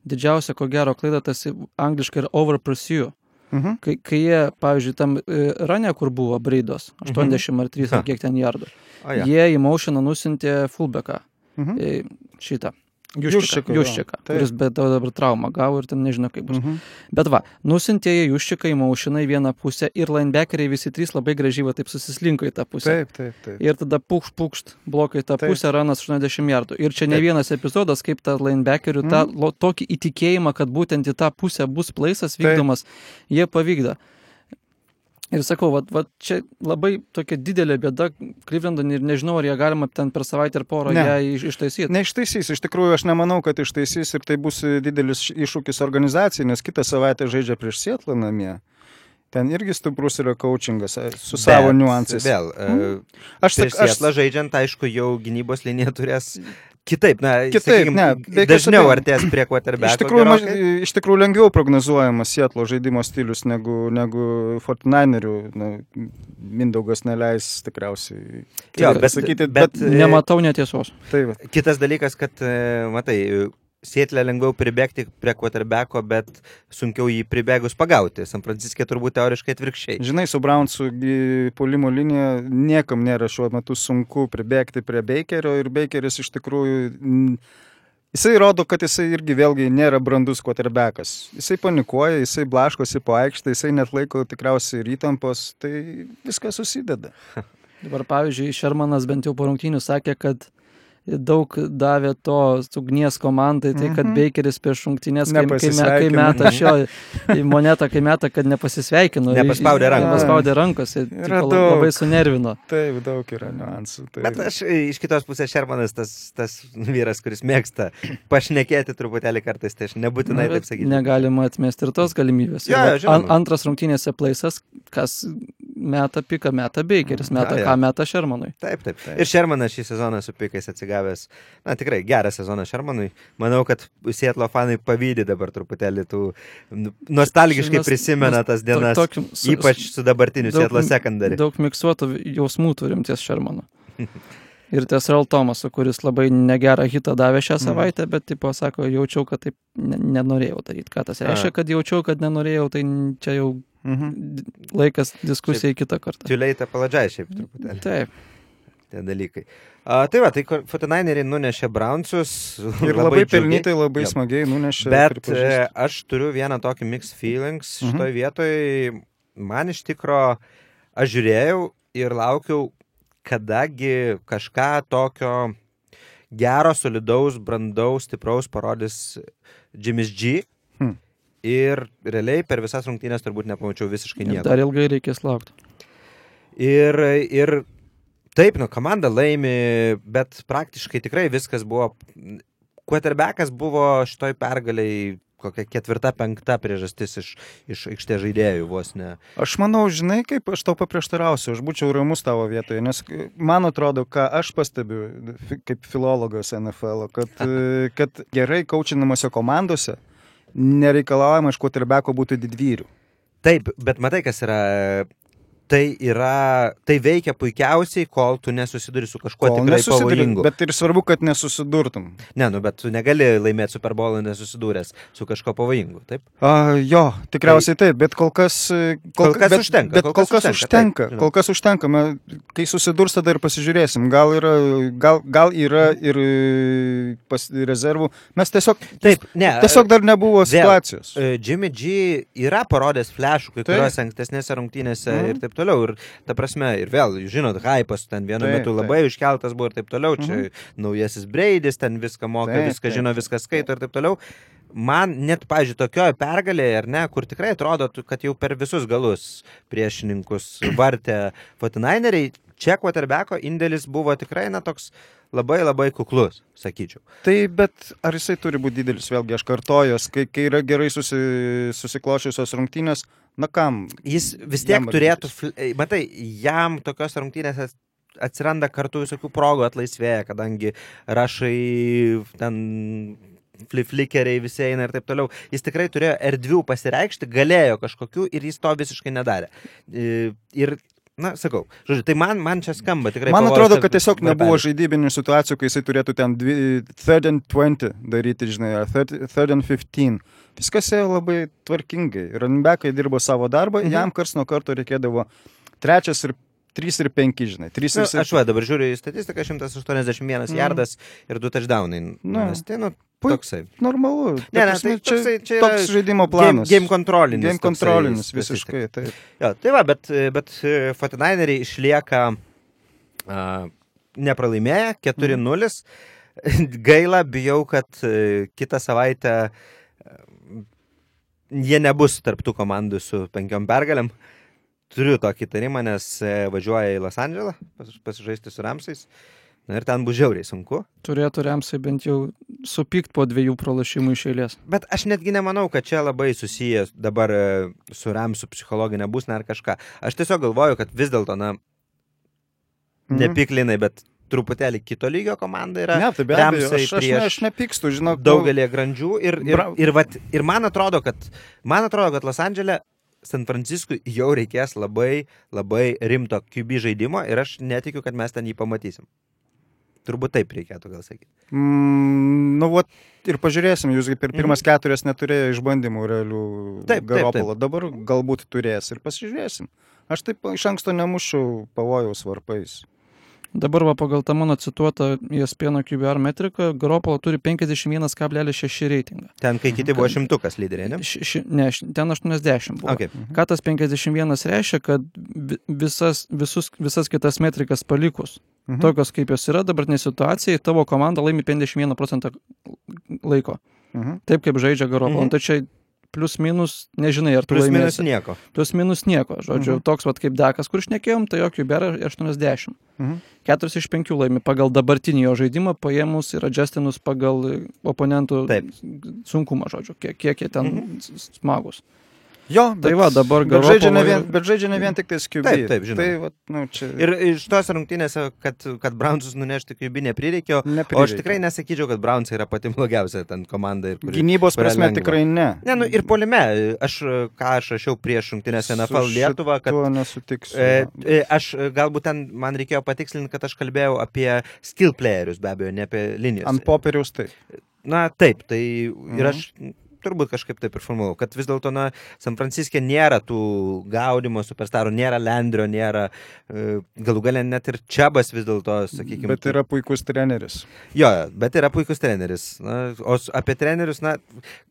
didžiausia, ko gero, klaida tas angliškai yra over pursue. Mhm. Kai, kai jie, pavyzdžiui, tam e, rane, kur buvo Braidos, 80 ar 3 Ha. ar kiek ten jardų, ja. jie į motioną nusintė fullbacką. Mhm. E, Šitą. Juščiką, Juščiką, Taip. kuris bet dabar traumą gavo ir ten nežino kaip bus. Mhm. Bet va, nusintė jie Juščiką į motioną į vieną pusę ir linebackeriai visi trys labai gražiai va taip susislinko į tą pusę. Taip, taip, taip. Ir tada pukšt, pukšt, blokai tą Taip. pusę, ranas 80 jardų. Ir čia ne Taip. vienas epizodas, kaip ta linebackerių, tą Mhm. lo- tokį įtikėjimą, kad būtent į tą pusę bus plaisas Taip. vykdomas, jie pavykdo. Ir sakau, va, va, čia labai tokia didelė bėda Clevelando ir nežinau, ar jie galima ten per savaitę ar porą Ne. ją iš, ištaisyti. Neištaisys, iš tikrųjų aš nemanau, kad ištaisys ir tai bus didelis iššūkis organizacijai, nes kitą savaitę žaidžia prieš Sietlą namie. Ten irgi stiprus yra coachingas e, su savo Bet niuansais. Vėl, Mhm. aš prieš aš Sietlą žaidžiant, aišku, jau gynybos linija turės kitaip, na, Kitaip, sakykim, ne, dažniau artės prie quarterbacko. Iš tikrųjų, maž, iš tikrųjų lengviau prognozuojamas Sietlo žaidimo stilius negu, negu Fortninerių. Na, Mindaugas neleis tikriausiai. Jo, bet- sakyti, bet- bet, Nematau netiesos. tai, va. Kitas dalykas, kad, e, matai, Sietlė lengviau pribėgti prie quarterbacko, bet sunkiau jį pribėgus pagauti. San Franciske turbūt teoriškai atvirkščiai. Žinai, su Brownsų polimo linija niekam nėra šiuo metu sunku pribėgti prie Bakerio ir Bakeris iš tikrųjų. Jisai rodo, kad jisai irgi vėlgi nėra brandus quarterbackas. Jisai panikuoja, jisai blaškosi po aikštę, jisai net laiko tikriausiai ir įtampos, tai viskas susideda. Dabar, pavyzdžiui, Šermanas bent jau po rungtynių sakė, kad daug davė to ugnies komandai, tai kad Mhm. Bakeris prieš rungtynės, kai, kai, kai meta šio į monetą, kai meta, kad nepasisveikino. Nepaspaudė rankos. Nepaspaudė rankos. daug. labai sunervino. Taip, daug yra niuansų. Tai... Bet aš e, iš kitos pusės Šermanas tas, tas vyras, kuris mėgsta pašnekėti truputėlį kartais, tai aš nebūtinai Na, taip sakyti. Negalima atmesti ir tos galimybės. Jo, Ir jo, vat žinoma. an, antras rungtynėse plaisas, kas meta piką, meta Bakeris, meta Jo, jo. ką meta Šermanui. Taip, taip, taip. Ir Šermanas šį sezoną su pikais atsigavęs. Na, tikrai geras sezonas Šermanui. Manau, kad Sietlo fanai pavydė dabar truputėlį tų nu, nostalgiškai Mes- prisimena mes tas dienas. tokiu- su- Ypač su dabartiniu Sietlo sekundariu. Daug miksuotų jausmų turim ties Šermanu. Ir ties Real Tomasu, kuris labai negerą hitą davė šią Mhm. savaitę, bet, tipo, sako, jaučiau, kad taip ne, nenorėjau daryti. Ką tas reiškia, kad jaučiau, kad nenorėjau, tai čia jau Mhm. laikas diskusijai kitą kartą. Čiuliai tą paladžiai šiaip truputėlį. Taip. Tie dalykai. A, tai va, tai Fortinaineriai nunešė Brownsus. Ir labai džiugiai. pelnytai, labai Jo. smagiai nunešė. Bet pripažįstu. e, aš turiu vieną tokį mixed feelings Mhm. šitoje vietoje. Man iš tikro, aš žiūrėjau ir laukiau, kadagi kažką tokio gero, solidaus, brandaus, stipraus parodys Jimmy's G. Hmm. Ir realiai per visas rungtynės turbūt nepamačiau visiškai nieko. dar ilgai reikės laukti. Ir, ir taip, nu, komanda laimi, bet praktiškai tikrai viskas buvo. Quarterbackas buvo šitoj pergaliai kokia ketvirta, penkta priežastis iš, iš aikštės žaidėjų vos ne. Aš manau, žinai, kaip aš tau paprieštarausiu, aš būčiau ramus tavo vietoje, nes e, man atrodo, ką aš pastebiu kaip filologas NFL, kad, e, kad gerai kaučinamose komandose nereikalaujama iš quarterbacko būti didvyrių. Taip, bet matai, kas yra. Tai yra, tai veikia puikiausiai, kol tu nesusiduri su kažkuo Kol tikrai pavojingu. Bet ir svarbu, kad nesusidurtum. Ne, nu, bet tu negali laimėti Super Bowl nesusidūręs su kažkuo pavojingu, taip? A, jo, tikriausiai taip, bet kol kas... e, Kol kas bet, užtenka, Bet kol kol kas užtenka, taip. Kol kas užtenka. Me, kai susidurs, tada ir pasižiūrėsim. Gal yra, gal, gal yra ir e, pas, rezervų. Mes tiesiog... Taip, ne. Tiesiog dar nebuvo vėl, situacijos. e, Jimmy G yra parodęs flashų kai kuriuose ankstesnėse rungtynėse Mhm. ir taip toliau. Ir ta prasme, ir vėl, jūs žinot, hypas ten vienu Taip, metu taip. labai užkeltas buvo ir taip toliau. Čia Mhm. naujasis Braidis, ten viską moka, Taip, viską taip, žino, taip. viską skaito ir taip toliau. Man net, pažiūrėjau, tokioje pergalėje, ar ne, kur tikrai atrodo, kad jau per visus galus priešininkus vartė Fortinaineriai, čia quarterbacko indėlis buvo tikrai, na, toks labai labai kuklus, sakyčiau. Tai bet ar jisai turi būti didelis, vėlgi aš kartojuos, kai, kai yra gerai susi, susiklošiusios rungtynės, na kam? Jis vis tiek turėtų, matai, jam tokios rungtynėse atsiranda kartu visokių progų atlaisvėję, kadangi rašai ten fliflikeriai visi eina ir taip toliau. Jis tikrai turėjo erdvių pasireikšti, galėjo kažkokių ir jis to visiškai nedarė. Ir, na, sakau, žodžiu, tai man, man čia skamba tikrai. Man atrodo, kad tiesiog nebuvo varpelis. žaidybinių situacijų, kai jisai turėtų ten dvi, third and 20 daryti, žinai, ar third, third and 15. Viskas ėjo labai tvarkingai. Runbekai dirbo savo darbą, Mhm. jam kars nuo karto reikėdavo trečias ir 3 ir 5, žinai. 3 Nu, ir 7. aš va dabar žiūriu į statistiką 181 Mm. jardas ir 2 touchdownai. Nu. Tai, nu, toksai. Normalu. Ne, ne, prasme, tai toksai, čia toks žaidimo Game, planas. game. Game toksai kontrolinis statistika. visiškai. Taip. Jo, tai va, bet, bet Fortinaineriai išlieka uh, nepralaimėję, 4-0. Gaila, bijau, kad uh, kitą savaitę uh, jie nebus tarptų komandų su penkiom pergalėm. Turiu tokį tarimą, nes uh, važiuoja į Los Andželą pas, pasižaisti su Ramsais. Na ir ten bus žiauriai sunku. Turėtų remsai bent jau supykt po dviejų pralašymų iš eilės. Bet aš netgi nemanau, kad čia labai susijęs dabar e, su Ramsų psichologinė būsna ar kažką. Aš tiesiog galvoju, kad vis dėlto, na, Mhm. nepiklinai, bet truputėlį kito lygio komanda yra. Ne, tai be abejo, Ramsai aš, aš, ne, aš nepykstu, žinok. nu, Daugelį grandžių ir, ir, Bra- ir, vat, ir man atrodo, kad, man atrodo, kad Los Andželė San Franciskui jau reikės labai, labai rimto QB žaidimo ir aš netikiu, kad mes ten jį pamatysim. Turbūt taip reikėtų gal sakyti. Mm, nu, vat, ir pažiūrėsim, jūs per Mhm. pirmas keturias neturėjo išbandymų realių Taip, taip, Garopolo, dabar galbūt turės ir pasižiūrėsim. Aš taip iš anksto nemušiau pavojaus varpais. Dabar va pagal tą mano cituotą ESPN QBR metriką, Garopolo turi 51,6 reitingą. Ten, kai kiti buvo šimtukas lyderiai, ne? Ši, ši, ne, ten 80 buvo. Okay. Ką tas 51 reiškia, kad vi- visas, visus, visas kitas metrikas palikus, Mhm. tokios kaip jos yra dabartinė situacija, tavo komanda laimi 51 procentą laiko. Mhm. Taip kaip žaidžia Garopolo. Mhm. Mhm. Tai čia plius minus, nežinai, ar tu minus laimėsi. nieko. Plius minus nieko. Žodžiu, Mhm. mhm. toks vat kaip Dakas, kur šnekėjom, tai jo QBR 80. Mhm. 4 iš 5 laimi pagal dabartinį jo žaidimą, paėmus ir adjustinus pagal oponentų Taip. sunkumą, žodžiu, kiek, kiek jie ten Mhm. smagus. Jo, Tai va, dabar bet žaidžia, ne vien, bet žaidžia ne vien tik tai QB. Taip, taip, žinoma. Tai, vat, nu, čia Ir iš tos rungtynėse, kad, kad Brownsus nunešti QB neprireikė, o aš tikrai nesakyčiau, kad Brownsai yra pati blogiausia ten komanda. Ir kuri... Gynybos kurią prasme lengva. tikrai ne. Ne, nu ir polime, aš, ką aš rašiau prieš rungtynės NFL Lietuvą, kad Tuo nesutiksiu. E, e, aš e, galbūt ten man reikėjo patikslinti, kad aš kalbėjau apie skill playerius, be abejo, ne apie linijas. Ant popieriaus taip. Na taip, tai Mhm. ir aš turbūt kažkaip taip ir formuoju, kad vis dėlto, na, San Franciske nėra tų gaudimo superstarų, nėra Landrio, nėra, e, galų galę net ir Čiabas vis dėlto, sakykime. Bet yra puikus treneris. Jo, bet yra puikus treneris. Na, o apie trenerius, na,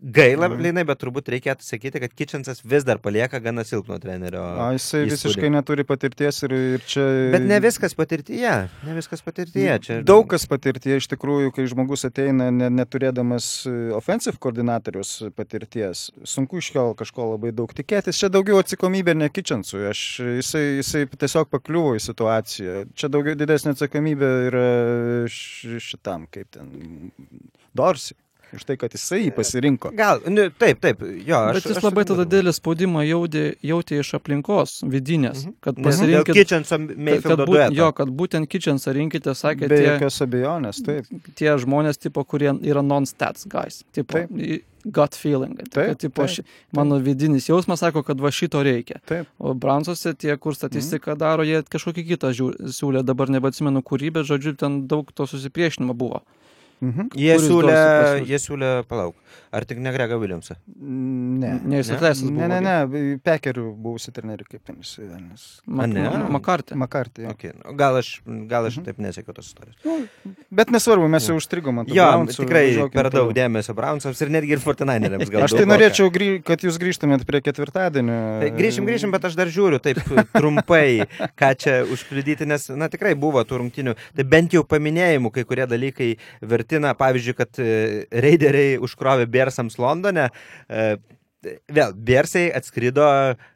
gaila, Mhm. Linai, bet turbūt reikėtų sakyti, kad Kitchensas vis dar palieka gana silpno trenerio. A, jisai įspūdį. visiškai neturi patirties ir, ir čia... Bet ne viskas patirtyje, ne viskas patirtyje. Čia... Daug kas patirtyje iš tikrųjų, kai žmogus ateina ne, neturėdamas e, offensive koordinatorius patirties, sunku iš jo kažko labai daug tikėtis. Čia daugiau atsakomybė ne Kitchensui. Aš, jisai, jisai tiesiog pakliuvo į situaciją. Čia daugiau didesnė atsakomybė yra šitam, kaip ten, Dorsi. Už tai, kad jisai jį pasirinko. Gal, nu, taip, taip, jo. Aš, Bet jis aš labai sutinku. tada didelį spaudimą jautė, jautė iš aplinkos vidinės, Mhm. kad Nes dėl pasirinkit, Kitchenso kad, kad, Mayfieldo būt, dueto. jo, kad būtent Kitchensą rinkite, sakė Be tie, jokios abejonės, taip. tie žmonės, tipo, kurie yra non-stats guys. Tipo, Taip. gut feeling. Tai, Taip, kad, tipo, taip, ši, mano vidinis jausmas sako, kad va šito reikia. Taip. O Bransuose tie, kur Mhm. statistiką daro, jie kažkokį kitą žiū- siūlė, dabar nebeatsimenu kurį, bet žodžiu, ten daug to susipriešinimo buvo. Mhm. Jie siūlė, jie siūlė, palauk, ar tik ne Grega Williamsą? Ne. Ne, jis atleistas buvo. Ne, ne, ne, Pekerių buvusi trenerių, kaip ten jis. Nes... Ma, A, ne? ma, Makartė. Makartį. Okay. nu, Gal aš, gal aš Mhm. taip nesiekiu tos istorijos. Bet nesvarbu, mes jau užstrigom ant tų Jo, Brownsų, tikrai važiuokim per daug dėmesio Brownsams ir netgi ir Fortinaineriams gal. Aš tai norėčiau, grį, kad jūs grįžtumėt prie ketvirtadienio. Tai grįšim, grįšim, bet aš dar žiūriu taip trumpai, ką čia užkliudyti, nes, na, tikrai buvo tų rungtinių. Tai bent jau paminėjimų kai kurie dalykai vertina, pavyzdžiui, kad e, Raideriai užkrovė Bersams Londone. E, Vėl, Bersai atskrido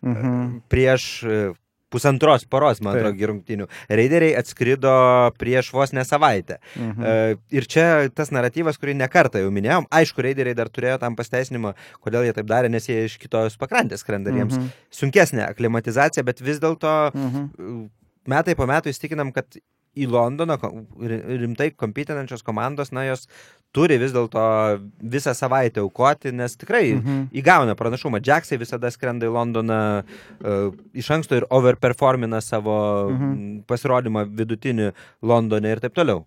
Mhm. prieš e, pusantros paros, man atrodo, rungtinių. Raideriai atskrido prieš vos ne savaitę. Mhm. E, Ir čia tas naratyvas, kurį nekartą jau minėjom, aišku, raideriai dar turėjo tam pasteisinimą, kodėl jie taip darė, nes jie iš kitos pakrantės skrenda ir jiems Mhm. sunkesnė aklimatizacija, bet vis dėlto Mhm. metai po metų įstikinam, kad į Londoną rimtai kompitinančios komandos, na, jos turi vis dėlto visą savaitę aukoti, nes tikrai Mhm. įgauna pranašumą. Džeksai visada skrenda į Londoną uh, iš anksto ir overperformina savo Mhm. pasirodymą vidutinį Londone ir taip toliau.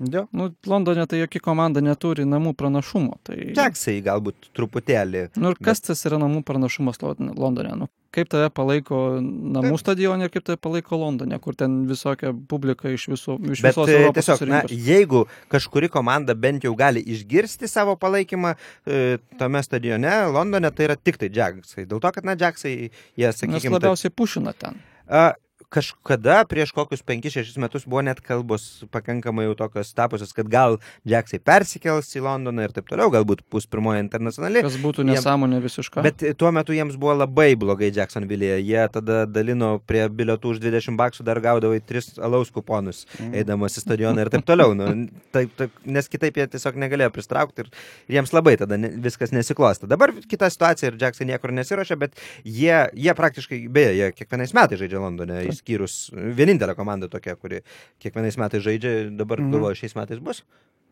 Jo. Nu, Londone tai jokia komanda neturi namų pranašumo. Tai... Džeksai galbūt truputėlį. Nu ir kas tas yra namų pranašumas Lo- Londone? Nu, kaip tave palaiko namų stadione ir kaip tave palaiko Londone, kur ten visokia publika iš, viso, iš Bet visos e, Europos. tiesiog, na, susirinkus. jeigu kažkuri komanda bent jau gali išgirsti savo palaikymą e, tame stadione, Londone, tai yra tik tai Džeksai. Dėl to, kad, na, Džeksai, jie, Nes sakykime, labiausiai pušina ten. A, kažkada prieš kokius 5-6 metus buvo net kalbos pakankamai jau tokios tapusios, kad gal Džeksai persikels į Londoną ir taip toliau, galbūt bus pirmoji internacionali. Kas būtų nesąmonė visiška. Bet tuo metu jiems buvo labai blogai Jacksonville'e. Jie tada dalino prie bilietų už 20 baksų dar gaudavo į 3 alaus kuponus, Mhm. eidamas į stadioną ir taip toliau. Nu, taip, taip, nes kitaip jie tiesiog negalėjo pristraukti ir, ir jiems labai tada ne, viskas nesiklosto. Dabar kita situacija ir Jacksai niekur nesiuošia, bet jie, jie praktiškai, beje, jie kiekvienais metais žaidžia Londone, išskyrus vienintelę komandą tokia, kuri kiekvienais metais žaidžia, dabar Mhm. galvoju, šiais metais bus.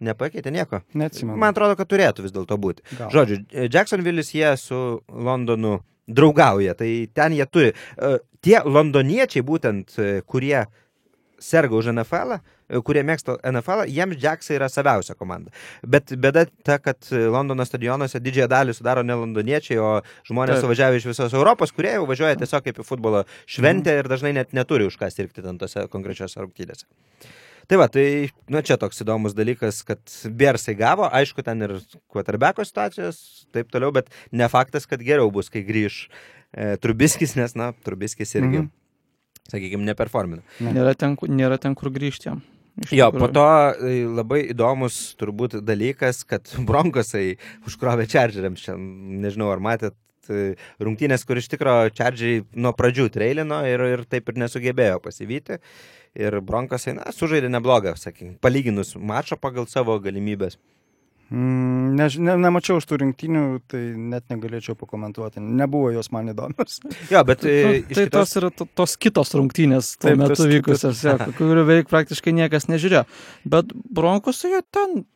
Nepakeitė nieko. Neatsimenu. Man atrodo, kad turėtų vis dėlto būti. Gal. Žodžiu, Jacksonville'is jie su Londonu draugauja, tai ten jie turi. e, Tie londoniečiai būtent, e, kurie serga už NFL, e, kurie mėgsta NFL, jiems Jacksai yra saviausia komanda. Bet bėda ta, kad Londono stadionuose didžiąją dalį sudaro ne londoniečiai, o žmonės Taip. suvažiavę iš visos Europos, kurie jau važiuoja tiesiog kaip į futbolo šventę ir dažnai net neturi už ką sirgti ten tose konkrečiose rungtynėse. Tai va, tai, na čia toks įdomus dalykas, kad Bersai gavo, aišku, ten ir quarterbacko situacijos, taip toliau, bet ne faktas, kad geriau bus, kai grįž e, Trubiskis, nes, na, Trubiskis irgi, Mhm. mhm. Sakykime, neperformina. Nėra ten, nėra ten kur grįžti Jo, tikrųjų. po to e, labai įdomus turbūt dalykas, kad Bronkosai užkrovė Chargeriams, čia nežinau ar matėt e, rungtynės, kur iš tikrųjų Chargeriai nuo pradžių treilino ir, ir taip ir nesugebėjo pasivyti. Ir Bronkosai, na, sužaidė neblogą, sakykime, palyginus mačą pagal savo galimybės. Mm, než, ne, nemačiau iš tų rinktinių, tai net negalėčiau pakomentuoti. Nebuvo jos man įdomios. Jo, bet iš tai kitos... tos yra to- tos kitos rungtynės tuo Taip, metu vykusios, jo, kurių beveik praktiškai niekas nežiūrėjo. Bet Bronkos jie ten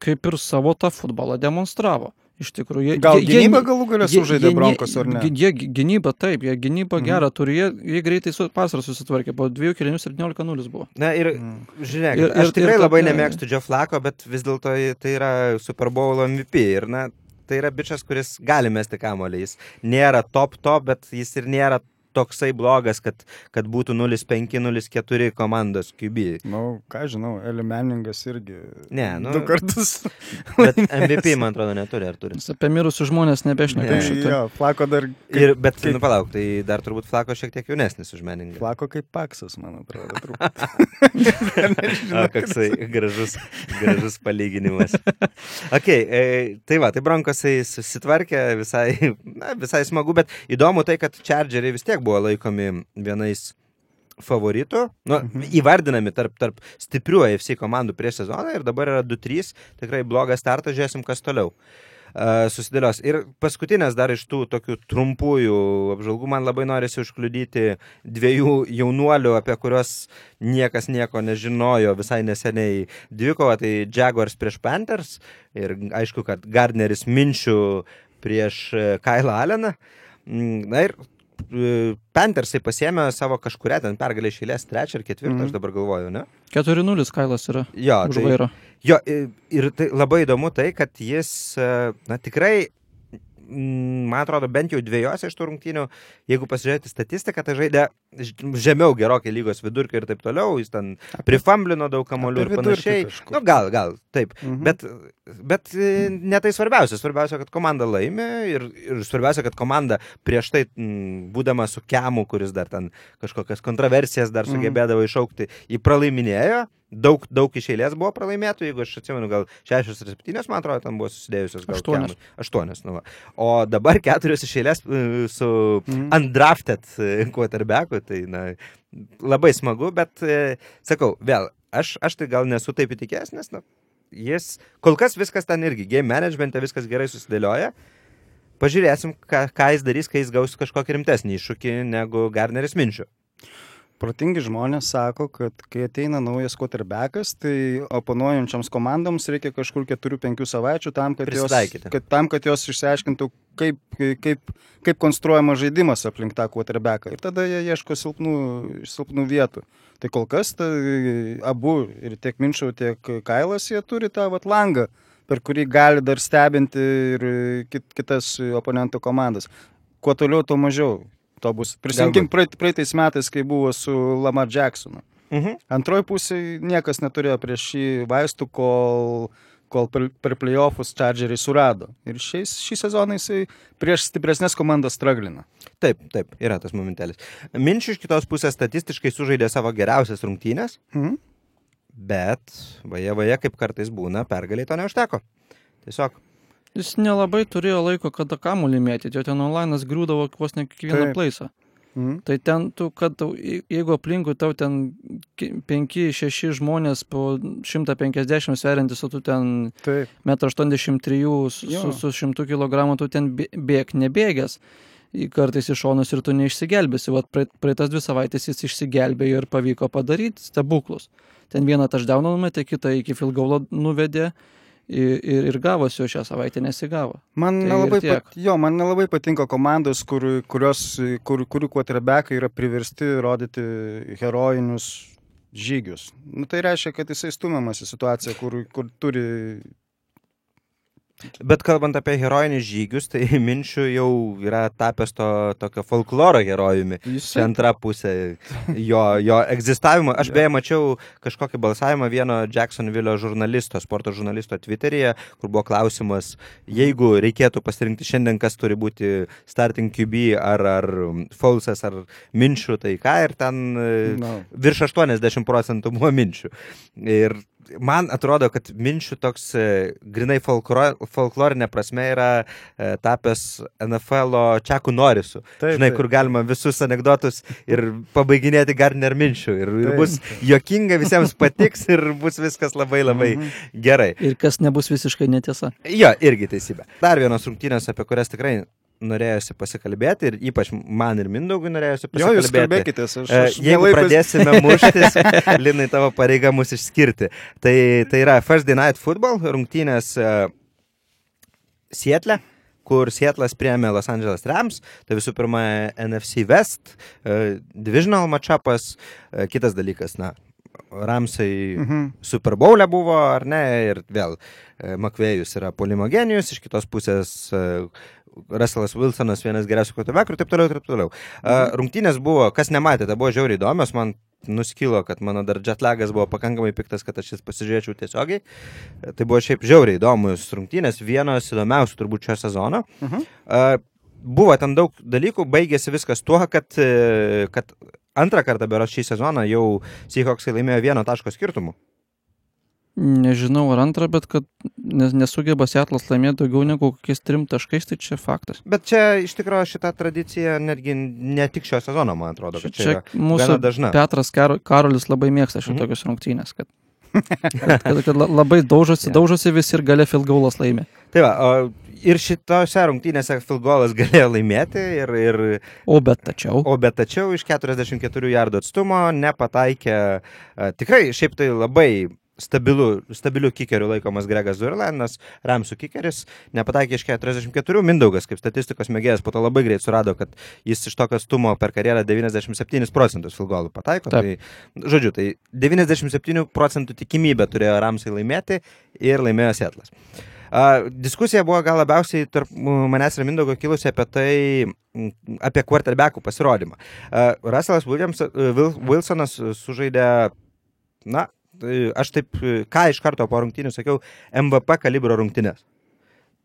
kaip ir savo tą futbolą demonstravo. Iš tikrųjų, jie, Gal jie, gynyba galų galę sužaidė ne- Bronkos ar ne? Jie gynybą taip, jie gynybą Mhm. gerą turi, jie, jie greitai su pasarą susitvarkė, po dviejų kelinių 17-0 buvo. Na ir, Mm. žiūrėk, Ir- aš ir- tikrai ir labai tokia- nemėgstu Joe Flako, bet vis dėlto tai yra Super Bowl MVP. Ir, na, tai yra bičias, kuris gali mesti kamuolį. Jis nėra top top, bet jis ir nėra toksai blogas, kad, kad būtų 0-5-0-4 komandos QB. Na, nu, ką žinau, Eli Meningas irgi Ne, nu- du kartus. Bet MVP, man atrodo, neturi, ar turi. Jis apie mirusius žmonės nebešneka Ne. jo, Flako dar. Kaip, Ir, bet, kaip- nu palauk, tai dar turbūt Flako šiek tiek jaunesnis už meningą. Flako kaip Paksas, man atrodo. truputį. O, koksai gražus, gražus palyginimas. Ok, e, tai va, tai Bronkosai susitvarkė visai, na, visai smagu, bet įdomu tai, kad Chargeriai vis tiek buvo laikomi vienais favoritų, nu, Mhm. įvardinami tarp, tarp stiprių AFC komandų prieš sezoną ir dabar yra 2-3, tikrai blogas startas, žiūrėsim, kas toliau susidėlios. Ir paskutinės dar iš tų tokių trumpųjų apžvalgų man labai norisi užkliudyti dviejų jaunuolių, apie kuriuos niekas nieko nežinojo visai neseniai dvikova, tai Jaguars prieš Panthers ir aišku, kad Gardneris Minčių prieš e, Kailą Alleną. Mm, Na ir e, Panthersai pasėmė savo kažkuria ten pergalę išėlės, trečią ar ketvirtą, Mhm. aš dabar galvoju, ne? 4-0 Kailas yra Jo, tai, jo i- ir tai labai įdomu tai, kad jis, e, na tikrai, mm, man atrodo, bent jau dviejose iš tų rungtynių, jeigu pasižiūrėti statistiką, tai žaidė žemiau gerokai lygos vidurkio ir taip toliau, jis ten prifamblino daug kamolių ir panašiai. kažkur. Nu, gal, gal, taip. Mhm. Bet, bet e, ne tai svarbiausia. Svarbiausia, kad komanda laimi ir, ir svarbiausia, kad komanda prieš tai, m, būdama su Kemu, kuris dar ten kažkokias kontroversijas dar Mhm. sugebėdavo iššaukti, jį pralaiminėjo. Daug, daug iš eilės buvo pralaimėtų, jeigu aš atsimenu, gal šešios ar septynios, man atrodo, ten buvo susidėjusios. Gal Aštuonios. Kemui. Aštuonios. Nu, va. o dabar keturios iš eilės e, su Mhm. undrafted e, quarterbacku, tai na, labai smagu, bet e, sakau, vėl, aš, aš tai gal nesu taip įtikėjęs, nes na, jis, kol kas viskas ten irgi, game managemente viskas gerai susidėlioja. Pažiūrėsim, ką, ką jis darys, kai jis gaus kažkokį rimtesnį iššūkį negu Garneris Minčių. Protingi žmonės sako, kad kai ateina naujas quarterbackas, tai oponuojančioms komandoms reikia kažkur 4-5 savaičių tam, kad jos, kad, tam, kad jos išsiaiškintų, kaip, kaip, kaip konstruojamas žaidimas aplink tą quarterbacką. Ir tada jie ieško silpnų, silpnų vietų. Tai kol kas tai abu, ir tiek Minčiau, tiek Kailas, jie turi tą vat, langą, per kurį gali dar stebinti ir kit, kitas oponentų komandas. Kuo toliau, tuo mažiau. To bus. Prisiminkim praeit, praeitais metais, kai buvo su Lamar Jacksonu. Mhm. Antroji pusė niekas neturėjo prieš šį vaistų, kol, kol per, per playoffus Chargeriai surado. Ir šiais, šį sezoną jisai prieš stipresnės komandas straglina. Taip, taip, yra tas momentelis. Minčių iš kitos pusės statistiškai sužaidė savo geriausias rungtynės, Mhm. bet vaje, vaje, kaip kartais būna, pergaliai to neužteko. Tiesiog. Jis nelabai turėjo laiko, kada kamuolį mėtyti, jo ten online'as griūdavo vos ne kiekvieną plaisą. Mhm. Tai ten, tu, kad tau, je- jeigu aplinkui tau ten 5-6 žmonės po 150 sveriantis, o tu ten Taip. 1,83 m su, Jo. su, su 100 kg, tu ten bė- bėg nebėgęs. Kartais iš šonus ir tu neišsigelbėsi. Vat praeit- praeitas dvi savaitės jis išsigelbėjo ir pavyko padaryti stebuklus. Ten vieną taždauną numetė, kitą iki filgaulo nuvedė ir, ir, ir gavosi, o šią savaitę nesigavo. Man, Tai nelabai pat, jo, man nelabai patinka komandos, kur, kurios, kur, kurių quarterbackai yra priversti rodyti herojinius žygius. Nu, tai reiškia, kad jisai stumiamas į situaciją, kur, kur turi... Bet kalbant apie herojinius žygius, tai Minčių jau yra tapęs to tokio folkloro herojumi. Čia Jisai, antra pusė jo, jo egzistavimo. Aš beje mačiau kažkokį balsavimą vieno Jacksonville žurnalisto, sporto žurnalisto Twitter'yje, kur buvo klausimas, jeigu reikėtų pasirinkti šiandien, kas turi būti starting QB ar, ar Folsas ar Minčių, tai ką ir ten e, no. virš 80 procentų buvo minčių. Ir man atrodo, kad minčių toks e, grinai folklor, folklorinė prasme yra e, tapęs NFL Čekų Norisu. Taip, Žinai, taip. kur galima visus anegdotus ir pabaiginėti Gardner minčių. Ir, ir bus jokinga, visiems patiks ir bus viskas labai labai Mhm. gerai. Ir kas nebus visiškai netiesa. Jo, irgi teisybė. Dar vienos rungtynės, apie kurias tikrai norėjosi pasikalbėti ir ypač man ir Mindaugui norėjosi Jo, jūs pasikalbėti. kalbėkite, aš, E, aš Jeigu mielai pas- pradėsime muštis, Linai tavo pareiga mus išskirti. Tai, tai yra Thursday Night Football rungtynės uh, Sietle kur Sietlas priėmė Los Angeles Rams, tai visų pirma NFC West, uh, divisional matchupas, uh, kitas dalykas, na, Ramsai Mhm. Super Bowl'e buvo, ar ne, ir vėl Makvėjus yra polimogenijus, iš kitos pusės e, Russellas Wilsonas vienas geriausių quarterbackų ir taip toliau, ir taip toliau. Mhm. Rungtynės buvo, kas nematėte, buvo žiauriai įdomios, man nuskilo, kad mano dar jetlagas buvo pakankamai piktas, kad aš jas pasižiūrėčiau tiesiogiai. Tai buvo šiaip žiauriai įdomus rungtynės, vienos įdomiausių turbūt šio sezono. Mhm. Buvo ten daug dalykų, baigėsi viskas tuo, kad, e, kad antrą kartą beros šį sezoną jau Seahawksai laimėjo vieno taško skirtumu. Nežinau ar antrą, bet kad nes, nesugeba Seatlas laimėti daugiau negu kokiais trim taškais, tai čia faktas. Bet čia iš tikrųjų šita tradicija netgi ne tik šio sezono, man atrodo, kad čia, Čia mūsų dažna. Petras Kar Karolis labai mėgsta Mhm. šitokius rungtynės, kad, kad, kad, kad la- labai daužosi, daužosi visi ir gale filgaulas laimė. Tai va, o ir šitose rungtynėse Filgolas galėjo laimėti, ir, ir, O bet tačiau. o bet tačiau iš 44 jardų atstumo nepataikė, tikrai šiaip tai labai stabilu, stabiliu kikeriu laikomas Gregas Zurlanas, Ramsų kikeris, nepataikė iš 44, Mindaugas kaip statistikos mėgėjas po to labai greit surado, kad jis iš tokio atstumo per karjerą 97 procentus filgolų pataiko. Taip. Tai, žodžiu, tai 97 procentų tikimybė turėjo Ramsai laimėti ir laimėjo Sietlas. A, diskusija buvo gal labiausiai tarp manęs ir Mindaugo kilusi apie tai, apie quarterbackų pasirodymą. A, Russellas Williams, Wilsonas sužaidė, na, aš taip, ką iš karto po rungtynių sakiau, MVP kalibro rungtynės.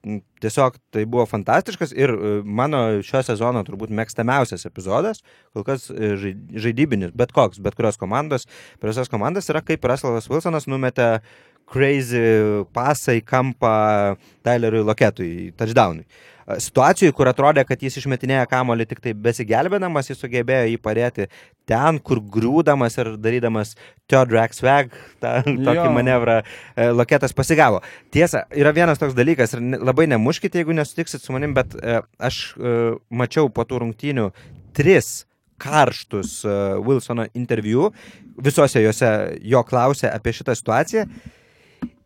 M, Tiesiog tai buvo fantastiškas ir e, mano šio sezono turbūt mėgstamiausias epizodas, kol kas e, žai- žaidybinis, bet koks, bet kurios komandos, per visas komandas yra kaip Russellas Wilsonas numetė crazy pasą į kampą Tyleriui Loketui, touchdownui. A, Situacijų, kur atrodė, kad jis išmetinėja kamolį tik tai besigelbėdamas, jis sugebėjo jį padėti ten, kur grūdamas ir darydamas Theodrak Swag, tą tokį Jo. manevrą e, Loketas pasigavo. Tiesa, yra vienas toks dalykas ir labai nemuškite, jeigu nesutiksit su manim, bet e, aš e, mačiau po tų rungtynių tris karštus Wilsono interviu, visose juose jo klausė apie šitą situaciją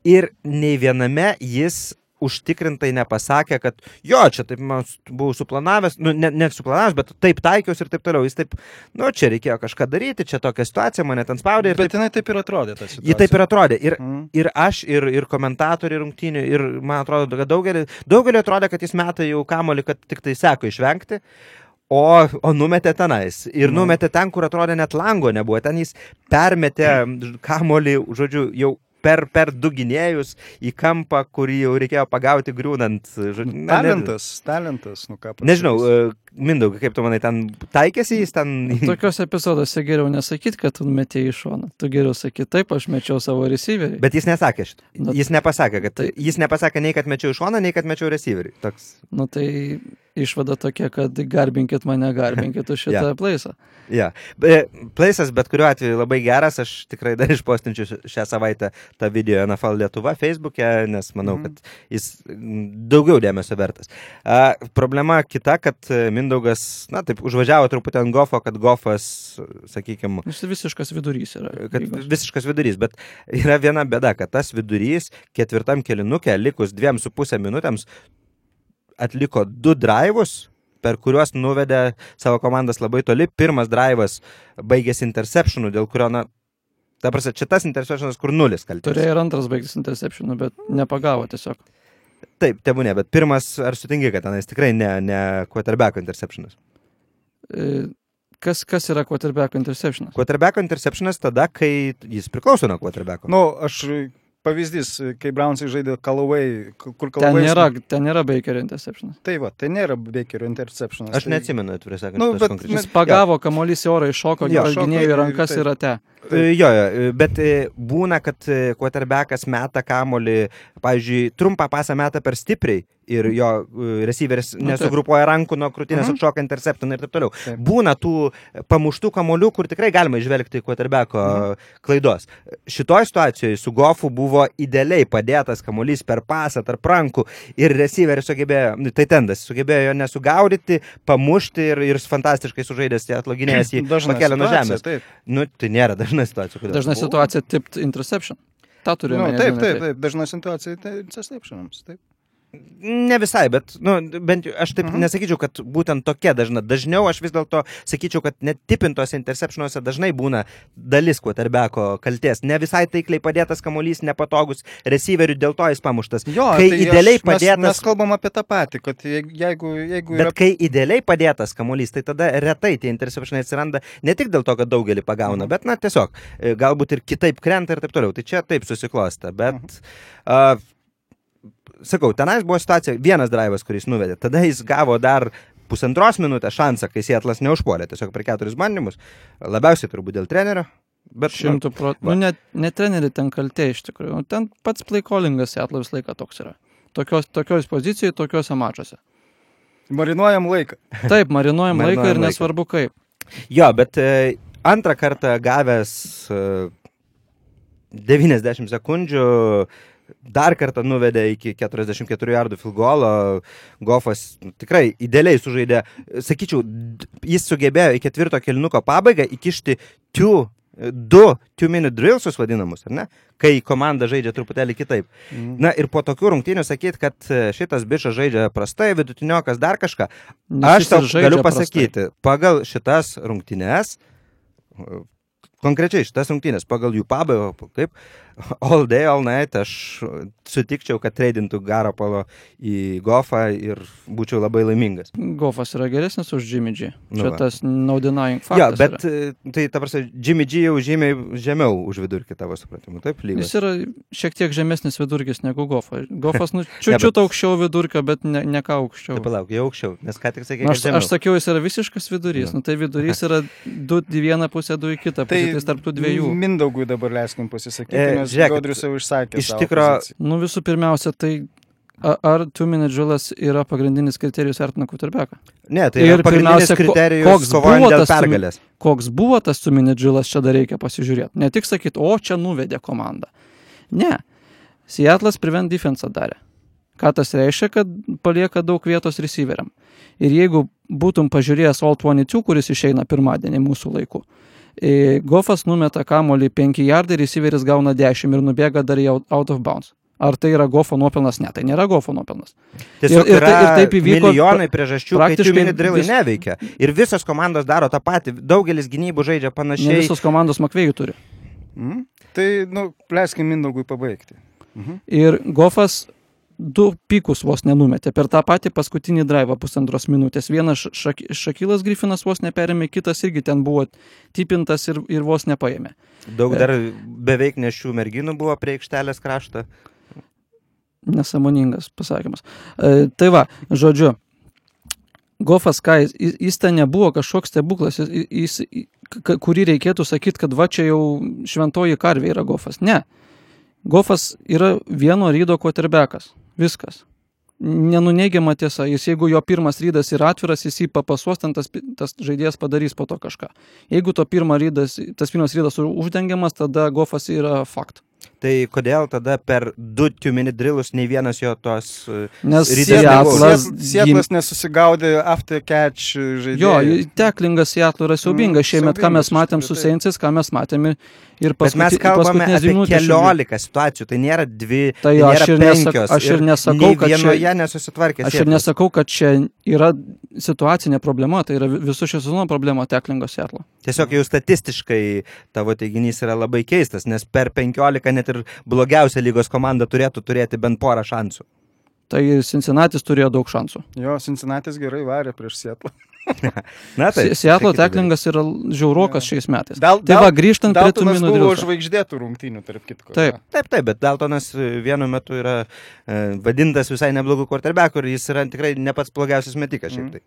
ir nei viename jis užtikrintai nepasakė, kad jo, čia taip man buvau suplanavęs, nu, ne, ne suplanavęs, bet taip taikiausi ir taip toliau. Jis taip, nu, čia reikėjo kažką daryti, čia tokia situacija, mane ten spaudė Bet taip, jinai taip ir atrodė ji taip ir atrodė. Ir, Mm. ir aš, ir, ir komentatoriai rungtynių, ir man atrodo, kad daugelį, daugelį atrodė, kad jis meta jau kamolį, kad tik tai seko išvengti. O, o numetė tenais. Ir Nu. numetė ten, kur atrodė net lango nebuvo. Ten jis permetė kamolį, žodžiu, jau per, per du gynėjus į kampą, kurį jau reikėjo pagauti griūnant. žodžiu, na, ne- Talentas, talentas, nu ką. Nežinau, pasakysi. e, Mindaugai, kaip tu manai, ten taikėsi jis ten... Tokiuose epizoduose geriau nesakyti, kad tu metėjai į šoną. Tu geriau sakyti, taip, aš mečiau savo receiverį. Bet jis nesakė šito. Nu, Jis nepasakė, kad tai- jis nepasakė nei, kad mečiau iš šoną, nei kad mečiau receiverį. Toks. Nu tai išvada tokia, kad garbinkit mane, garbinkit už šitą Jo. plaisą. Ja. Be- Plaisas bet kuriuo atveju labai geras, aš tikrai dar išpostinčiu šią savaitę tą video NFL Lietuva Facebook'e, nes manau, Mhm. kad jis mm, daugiau dėmesio vertas. A, problema kita, kad e, Mindaugas, na taip, užvažiavo truputį ant Gofo, kad Gofas, sakykime, Jis visiškas vidurys yra. kad visiškas vidurys, bet yra viena bėda, kad tas vidurys ketvirtam kelinukė, likus dviem su pusę minutėms, atliko du drivus, per kuriuos nuvedė savo komandas labai toli. Pirmas drivas baigėsi interceptionu, dėl kurio, na, ta prasme, čia tas interceptionas, kur nulis kaltės. Turėjo ir antras baigtis interceptionu, bet nepagavo tiesiog. Taip, tebūnė, bet pirmas, ar sutinki, kad tenais tikrai ne, ne quarterbacko interceptionas. E, Kas, kas yra quarterback interceptionas? Quarterbacko interceptionas tada, kai jis priklauso nuo quarterbacko. Nu, aš pavyzdys, kai Brownsai žaidė Kalavai, kur Ten Kalavai. nėra, ten nėra Bakerio interceptionas. Tai va, tai nėra Bakerio interceptionas. Aš tai... neatsimenu, atvirai sakant, Nu, bet. Jis pagavo kamuolys į orą, iššoko, Jo, gynėjų rankas taip. ir rate. E, Jo, jo, e, bet e, būna, kad quarterbackas meta kamolį, pavyzdžiui, trumpą pasą meta per stipriai ir jo receiveris Nu, nesugrupuoja rankų nuo krūtinės, Mhm. atšoka interceptiną ir taip toliau. Taip. Būna tų pamuštų kamolių, kur tikrai galima išvelgti quarterbacko klaidos. Šitoje situacijoje su Gofu buvo idealiai padėtas kamuolys per pasą tarp rankų ir receiveris sugebėjo, nu, tai tendas, sugebėjo jo nesugaudyti, pamušti ir, ir fantastiškai sužaidęs, atloginėjęs jį pakelė nuo žemės. Taip, Nu, tai nėra dažna nestāsta, ka dažnai situācija tipt interception. Tā tur ir. No, nu, taip, taip, taip, dažnai situācija ir sasniegšanas. Taip. Ne visai, bet, nu, bent jau aš taip Mhm. nesakyčiau, kad būtent tokia dažna. Dažniau aš vis dėlto sakyčiau, kad net tipintose interceptionuose dažnai būna dalis quarterbacko kalties. Ne visai taikliai padėtas kamuolys, nepatogus receiverių, dėl to jis pamuštas. Jo, Kai tai idealiai aš, mes, padėtas- Mes kalbam apie tą patį, kad jeig- jeigu, jeigu yra... Bet kai idealiai padėtas kamuolys, tai tada retai tie interceptionai atsiranda ne tik dėl to, kad daugelį pagauna, Mhm. bet, na, tiesiog e, galbūt ir kitaip krenta ir taip toliau. Tai čia taip susiklosta, bet... Mhm. Uh, sakau, tenais buvo situacija, vienas drivas, kuris nuvedė. Tada jis gavo dar pusantros minutės šansą, kai Sietlas neužpuolė, tiesiog per keturis bandymus. Labiausiai turbūt dėl trenerio. Bet, Šimtų procentų. Nu, ne, ne treneri ten kaltė iš tikrųjų. Nu, ten pats plaikolingas Seattle visą laiką toks yra. Tokios, tokios pozicijai, tokiuose mačiuose. Marinuojam laiką. Taip, marinuojam laiką Marinuojam ir laiką. nesvarbu kaip. Jo, bet e, antrą kartą gavęs e, 90 sekundžių, dar kartą nuvedė iki 44 jardų filgolo, Goffas nu, tikrai idealiai sužaidė. Sakyčiau, jis sugebėjo į ketvirto kelniuko pabaigą įkišti two, du two minute drillsus vadinamus, ar ne? Kai komanda žaidžia truputėlį kitaip. Mhm. Na ir po tokių rungtynių sakyt, kad e, šitas bičias žaidžia prastai, vidutiniokas dar kažką, Nes Aš jis tau galiu prastai. pasakyti, pagal šitas rungtynes, konkrečiai šitas rungtynės, pagal jų pabaigą, kaip all day, all night, aš sutikčiau, kad treidintų Garopolo į Goffą ir būčiau labai laimingas. Goffas yra geresnis už Jimmy G. Nu Čia va. tas naudinajing Jo, faktas. bet yra. e, tai, ta prasme, Jimmy G jau žymiai žemiau už vidurkį tavo supratimu, taip, lygos. Jis yra šiek tiek žemesnis vidurkis negu Goffas. Goffas, nu, čiūčiut bet- aukščiau vidurkio, bet ne, ne ką aukščiau. Tai palauk, jau aukščiau, nes ką tik sakė, Nu, aš, aš sakiau, jis yra visiškas vidurys. Nu. Nu, tai vidurys yra du į vieną pusę, du į kitą pusę. Tai, tai tarp tų dviejų. Mindaugui dabar leiskim pasisakyti, E, nes Gaudrius jau išsakė. iš poziciją. Nu, visų pirmiausia, tai ar two-minute drillas yra pagrindinis kriterijus vertinant quarterbacką? Ne, tai Ir pirmiausia, kriterijus koks buvo tas pergalės. Koks buvo tas two-minute drillas, čia dar reikia pasižiūrėti. Ne tik sakyti, o čia nuvedė komandą. Ne. Seattle'as prevent defense darė. Ką tas reiškia, kad palieka daug vietos receiveriam. Ir jeigu būtum pažiūrėjęs All 22, kuris išeina pirmadienį mūsų laiku, e, Goffas numeta kamolį 5 jardai, receiveris gauna 10 ir nubėga dar į out- of bounds. Ar tai yra Goffo nuopelnas? Ne, tai nėra Goffo nuopelnas. Tiesiog Ir- ir tai- ir taip įvyko milijonai priežasčių, kai praktiškai tų minidrilai vis- neveikia. Ir visos komandos daro tą patį. Daugelis gynybų žaidžia Ne panašiai. visos komandos Makvėjų turi. Mhm. Tai, nu, leiskim Mindaugui pabaigti. Mhm. Ir Goffas du pikus vos nenumetė per tą patį paskutinį drivą pusantros minutės. Vienas Šak Šakilas Griffinas vos neperėmė, kitas irgi ten buvo tipintas ir, ir vos nepaėmė. Daug dar beveik nešių merginų buvo prie aikštelės krašto. Nesamoningas pasakymas. E, tai va, žodžiu, Goffas, ką, jis, jis- ten nebuvo kažkoks stebuklas, jis, jis, kurį reikėtų sakyti, kad va čia jau šventoji karvė yra Goffas. Ne. Goffas yra vieno rydo quarterbackas. Viskas. Nenuneigiama tiesa, jis jeigu jo pirmas rydas yra atviras, jis jį papasuos, ten tas, tas žaidėjas padarys po to kažką. Jeigu to pirma rydas, tas pirmas rydas uždengiamas, tada Goffas yra fakt. Tai kodėl tada per du two minute drillus nei vienas jo tos... e, Nes Rytas Seattle'as Siet- Sietlas nesusigaudė after catch žaidėjų. Jo, teklingas Seattle yra siaubingas Mm, šiemet, ką mes matėm su. Saintsais, ką mes matėm ir, ir Bet mes kalbame apie keliolika situacijų, tai nėra dvi, Tai tai jo, aš nėra ir nesak- penkios. aš ir nesakau, kad čia- nesusitvarkė. Aš ir Sietlas. nesakau, kad čia yra situacinė problema, tai yra vi- visų šio sezono problema teklingo Seattle. Tiesiog jau statistiškai tavo teiginys yra labai keistas, nes per 15 net ir blogiausia lygos komanda turėtų turėti bent porą šansų. Tai Cincinnati turėjo daug šansų. Jo, Cincinnati gerai varė prieš Sietlą. Na tai. Se- Seattle teklingas yra žiaurokas Jo. šiais metais. Dal- Tai Dal- va, grįžtant prie tų minų buvo žvaigždėtų rungtynių, tarp kitko. Taip. jo. Taip, taip, bet Daltonas e, vienu metu yra e, vadintas visai neblogų quarterbacku ir jis yra tikrai ne pats blogiausias metikas šiaip Mhm. tai.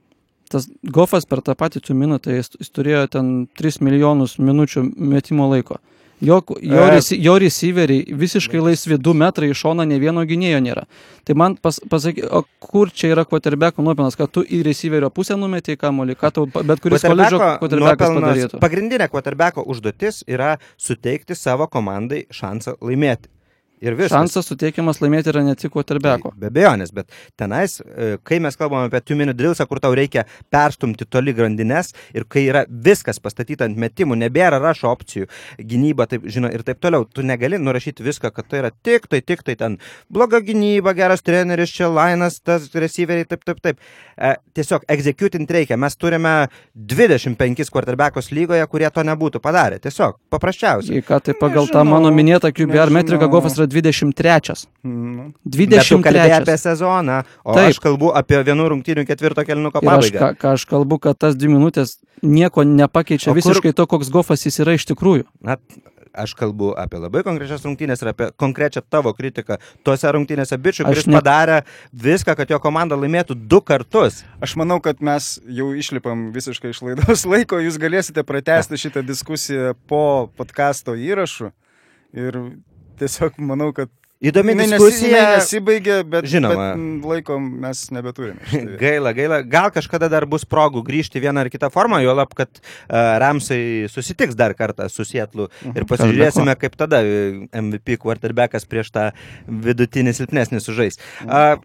Tas Goffas per tą patį tų minutę, jis, jis turėjo ten 3 milijonus minučių metimo laiko. Jo, jo, E. resi, jo receiveriai visiškai laisvi, 2 metrai iš šono, ne vieno gynėjo nėra. Tai man pas, pasaky, o kur čia yra quarterbacko nuopelnas, kad tu į receiverio pusę numetėjai kamuolį, ką tau bet kuris koledžo quarterbackas padarytų. Pagrindinė quarterbacko užduotis yra suteikti savo komandai šansą laimėti. Ir viskas. Šansas suteikiamas laimėti yra ne tik quarterbacko. Be abejonės, bet tenais, e, kai mes kalbame apie two-minute drillsą, kur tau reikia perstumti toli grandinės ir kai yra viskas pastatyta ant metimų, nebėra rašo opcijų, gynyba, taip, žino, ir taip toliau, tu negali nurašyti viską, kad tai yra tik tai, tik tai ten bloga gynyba, geras treneris, čia lainas, tas receiveriai, taip, taip, taip. E, tiesiog executing reikia. Mes turime 25 quarterbackus lygoje, kurie to nebūtų padarę. Tiesiog, paprasčiausiai. Į ką tai pagal tą Nežinau, mano minėtą QBR metriką. Goffas yra 23. Mhm. Bet tu kalbėjai apie 23. sezoną, o Taip. aš kalbu apie vienų rungtynių ketvirto kelniuko aš, pabaigą. ką, ką aš kalbu, kad tas dvi minutės nieko nepakeičia O kur- visiškai to, koks Goffas jis yra iš tikrųjų. Na, aš kalbu apie labai konkrečias rungtynės ir apie konkrečią tavo kritiką tose rungtynėse bičių, Aš kuris ne- padarė viską, kad jo komanda laimėtų du kartus. Aš manau, kad mes jau išlipam visiškai iš laidos laiko, jūs galėsite pratesti šitą diskusiją po podkasto įrašu. Ir tiesiog manau, kad Įdomi diskusija. nesibaigė, bet, Žinoma. bet laiko mes nebeturime. Gaila, gaila. Gal kažkada dar bus progų grįžti vieną ar kitą formą, jo lab, kad uh, Ramsai susitiks dar kartą su Sietlu ir pasižiūrėsime, kaip tada e, MVP quarterbackas prieš tą vidutinį silpnesnį sužais. Uh,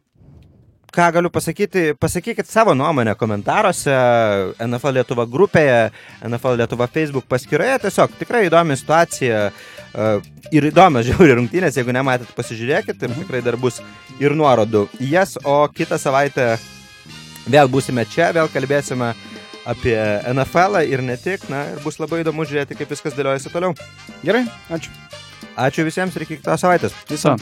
ką galiu pasakyti, pasakykit savo nuomonę komentaruose, NFL Lietuva grupėje, NFL Lietuva Facebook paskyroje. Tiesiog tikrai įdomi situacija uh, ir įdomios žiauri rungtynės. Jeigu nematėt, pasižiūrėkit ir tikrai dar bus ir nuorodų jas. O kitą savaitę vėl būsime čia, vėl kalbėsime apie NFL ir ne tik. Na, ir bus labai įdomu žiūrėti, kaip viskas dėliojasi toliau. Gerai, ačiū. Ačiū visiems ir iki kitos savaitės. Viso.